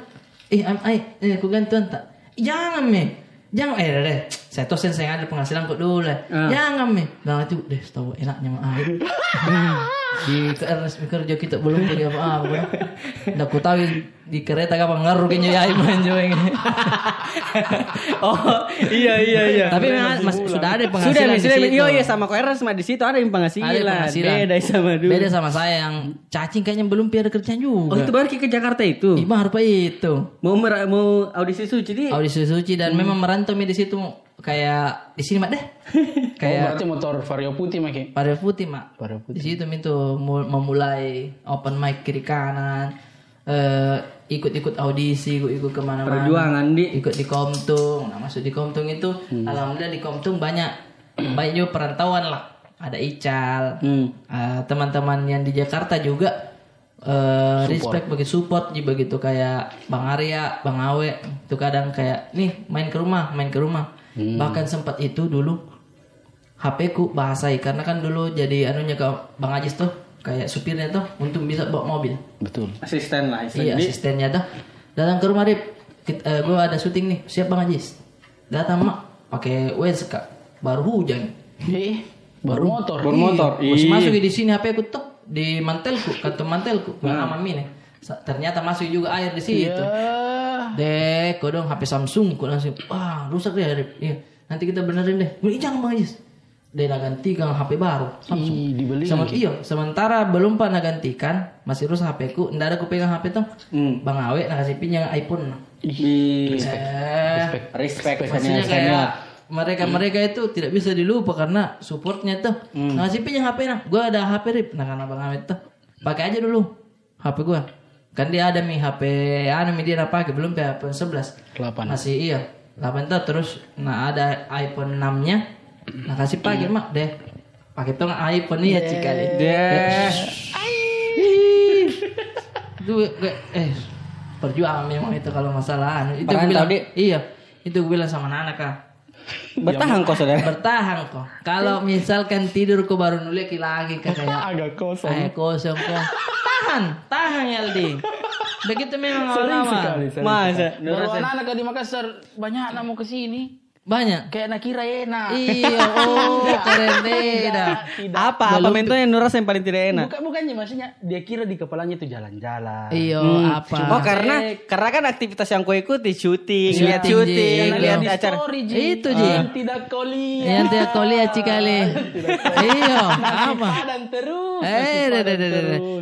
[SPEAKER 1] Eh, am Aik, eh aku gantuan tak? "Ih, Jangan me. Jangan eh deh. Saya tuh sen saya ada penghasilan kok dulu lah.
[SPEAKER 2] Ah.
[SPEAKER 1] Jangan me. Nah itu deh tahu enaknya mah di KRS kerja kita belum punya apa-apa. Nggak ku tahu di kereta kapan ngaruh kayaknya ya ini.
[SPEAKER 2] oh iya iya iya.
[SPEAKER 1] Tapi memang mas, sudah ada
[SPEAKER 2] sudah
[SPEAKER 1] penghasilan
[SPEAKER 2] mi sudah mi.
[SPEAKER 1] situ.
[SPEAKER 2] Iya iya sama Koeras mah di situ ada yang penghasilan.
[SPEAKER 1] Ada penghasilan.
[SPEAKER 2] Beda sama dulu.
[SPEAKER 1] Beda sama saya yang cacing kayaknya belum ada kerjaan juga.
[SPEAKER 2] Oh itu baru ke Jakarta itu.
[SPEAKER 1] Baru apa itu?
[SPEAKER 2] Mau mer- mau audisi suci di.
[SPEAKER 1] Audisi suci dan memang merantau mi di situ kayak di sini mak deh.
[SPEAKER 3] Oh,
[SPEAKER 1] kayak
[SPEAKER 3] berarti motor vario putih Maki.
[SPEAKER 1] pada putih mak.
[SPEAKER 3] Vario
[SPEAKER 1] Di situ mu- memulai open mic kiri kanan. eh ikut-ikut audisi, ikut-ikut ke mana-mana.
[SPEAKER 2] Perjuangan di.
[SPEAKER 1] Ikut di Komtung. Nah masuk di Komtung itu, alhamdulillah di Komtung banyak banyak juga perantauan lah. Ada Ical,
[SPEAKER 2] Hmm.
[SPEAKER 1] Eh, teman-teman yang di Jakarta juga eh respect bagi support jadi begitu kayak Bang Arya, Bang Awe itu kadang kayak nih main ke rumah, main ke rumah. Bahkan sempat itu dulu HP ku bahasai karena kan dulu jadi anunya ke Bang Ajis tuh kayak supirnya tuh untuk bisa bawa mobil.
[SPEAKER 3] Betul.
[SPEAKER 2] Asisten lah. Asisten.
[SPEAKER 1] Iya asistennya tuh datang ke rumah Rip. gue ada syuting nih, siap Bang Ajis. Datang mak pakai WSK baru hujan.
[SPEAKER 3] Eh, baru motor.
[SPEAKER 2] Baru motor.
[SPEAKER 1] Pas
[SPEAKER 2] Iya.
[SPEAKER 1] masuk di sini HP ku tuh di mantelku, kantung mantelku, nah. sama Mine. Sa- Ternyata masuk juga air di situ.
[SPEAKER 3] Ya.
[SPEAKER 1] Dek, kau dong HP Samsung, kau langsung, wah rusak deh, Rip. Iya, nanti kita benerin deh. Gue jangan Bang Ajis. Dia nak gantikan HP baru Samsung.
[SPEAKER 3] Ih, dibeli.
[SPEAKER 1] Sama iya, sementara belum pernah gantikan, masih rusak HP ku. Nggak ada ku pegang HP tuh.
[SPEAKER 2] Hmm.
[SPEAKER 1] Bang Awe nak kasih pinjam iPhone.
[SPEAKER 2] Di.
[SPEAKER 1] Eh,
[SPEAKER 2] Respect.
[SPEAKER 1] maksudnya
[SPEAKER 2] senior,
[SPEAKER 1] kayak
[SPEAKER 2] senior.
[SPEAKER 1] mereka mereka itu tidak bisa dilupa karena supportnya tuh. Nah, kasih pinjam HP nah. Gua ada HP rip, nah karena Bang Awe tuh. Pakai aja dulu HP gua. Kan dia ada mi HP anu mi dia pakai belum kayak iPhone 11.
[SPEAKER 3] 8.
[SPEAKER 1] Masih iya. 8 tuh terus nah ada iPhone 6-nya. Nah kasih pakai mak deh. Pakai tuh iPhone nih ya cikali.
[SPEAKER 2] Deh.
[SPEAKER 1] Itu gue, eh perjuangan memang itu kalau masalah anu. Itu gue bilang, iya. Itu gue bilang sama anak kah.
[SPEAKER 2] Bertahan kok saudara.
[SPEAKER 1] Bertahan kok. Kalau misalkan tidur kok baru nulik lagi kah kayak
[SPEAKER 3] Agak kosong.
[SPEAKER 1] kayak kosong kok. Tahan, tahan Yaldi. Begitu memang
[SPEAKER 3] sering
[SPEAKER 2] Masa.
[SPEAKER 3] Baru anak-anak di Makassar banyak anak mau ke sini.
[SPEAKER 1] Banyak.
[SPEAKER 3] Kayak nak kira enak.
[SPEAKER 1] Iya, oh keren deh. dah.
[SPEAKER 2] Apa? Apa mentor yang nuras yang paling tidak enak?
[SPEAKER 3] Bukan bukannya maksudnya dia kira di kepalanya itu jalan-jalan.
[SPEAKER 1] Iya, apa?
[SPEAKER 2] Oh karena karena kan aktivitas yang kau ikuti syuting,
[SPEAKER 1] Syuting,
[SPEAKER 2] lihat syuting,
[SPEAKER 1] Ji.
[SPEAKER 2] lihat
[SPEAKER 1] Iya.
[SPEAKER 2] acara.
[SPEAKER 3] Story, Ji.
[SPEAKER 1] Itu, Ji.
[SPEAKER 3] Yang tidak kau lihat.
[SPEAKER 1] Yang tiap kau lihat cikali. Iya, apa?
[SPEAKER 3] Dan terus.
[SPEAKER 1] Eh,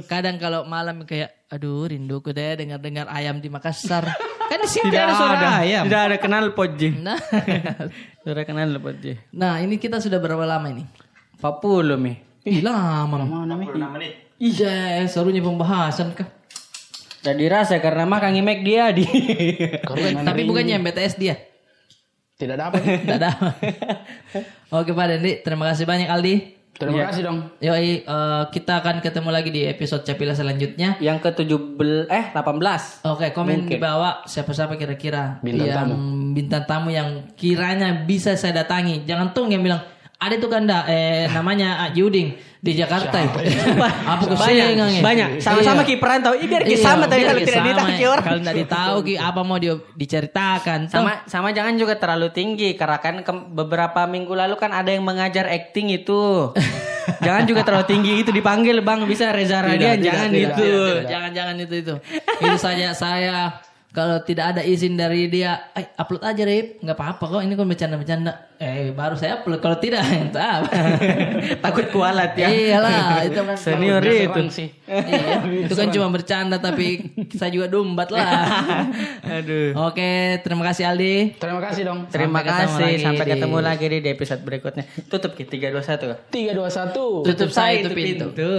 [SPEAKER 1] kadang kalau malam kayak, aduh rinduku deh dengar-dengar ayam di Makassar. Kan di sini ada suara ayam.
[SPEAKER 2] Tidak ada kenal potji.
[SPEAKER 1] Nah,
[SPEAKER 2] Sudah kenal potji.
[SPEAKER 1] nah ini kita sudah berapa lama ini?
[SPEAKER 2] 40 mi.
[SPEAKER 1] Ih, lama.
[SPEAKER 3] Mana nih?
[SPEAKER 4] 26 menit.
[SPEAKER 1] Iya, serunya pembahasan kah?
[SPEAKER 2] Jadi rasa karena makan ngimek dia di.
[SPEAKER 1] Bukan, tapi bukannya BTS dia.
[SPEAKER 3] Tidak dapat.
[SPEAKER 1] Tidak ada. Oke Pak Dendi, terima kasih banyak Aldi.
[SPEAKER 3] Terima kasih dong.
[SPEAKER 1] Yoi, eh, kita akan ketemu lagi di episode Capila selanjutnya.
[SPEAKER 2] yang ke 17 eh 18.
[SPEAKER 1] Oke, komen di bawah siapa-siapa kira-kira
[SPEAKER 3] Bintang
[SPEAKER 1] yang bintang tamu yang kiranya bisa saya datangi. Jangan tuh yang bilang ada tuh kan eh namanya ah, Yuding di Jakarta. Apa kesengang ya?
[SPEAKER 2] Banyak. Sama-sama
[SPEAKER 1] Iya.
[SPEAKER 2] ki perantau. Ih, biar ki
[SPEAKER 1] Iya,
[SPEAKER 2] sama tapi
[SPEAKER 1] biar
[SPEAKER 2] kalau
[SPEAKER 1] ki
[SPEAKER 2] tidak
[SPEAKER 1] sama.
[SPEAKER 2] ditaki orang.
[SPEAKER 1] Kalau tidak ditahu ki apa mau dia diceritakan. Tuh.
[SPEAKER 2] Sama sama jangan juga terlalu tinggi karena kan ke- beberapa minggu lalu kan ada yang mengajar acting itu. jangan juga terlalu tinggi itu dipanggil Bang bisa Reza Radian jangan
[SPEAKER 1] tidak,
[SPEAKER 2] itu.
[SPEAKER 1] tidak, tidak. Jangan jangan itu itu. Itu saja saya kalau tidak ada izin dari dia, eh upload aja Rip. Nggak apa-apa kok, ini kan bercanda-bercanda. Eh baru saya upload kalau tidak entah apa.
[SPEAKER 2] Takut kualat ya.
[SPEAKER 1] Iyalah, itu kan
[SPEAKER 2] Senior itu.
[SPEAKER 3] Sih.
[SPEAKER 1] Iya, itu kan cuma bercanda tapi saya juga dombat lah.
[SPEAKER 2] Aduh.
[SPEAKER 1] Oke, terima kasih Aldi.
[SPEAKER 3] Terima kasih dong.
[SPEAKER 2] Terima
[SPEAKER 1] Sampai ketemu
[SPEAKER 2] kasih
[SPEAKER 1] lagi
[SPEAKER 2] sampai
[SPEAKER 1] di-
[SPEAKER 2] ketemu lagi di episode berikutnya. Tutup ki 321.
[SPEAKER 3] 3 2 1.
[SPEAKER 1] Tutup saya itu pintu.
[SPEAKER 2] pintu.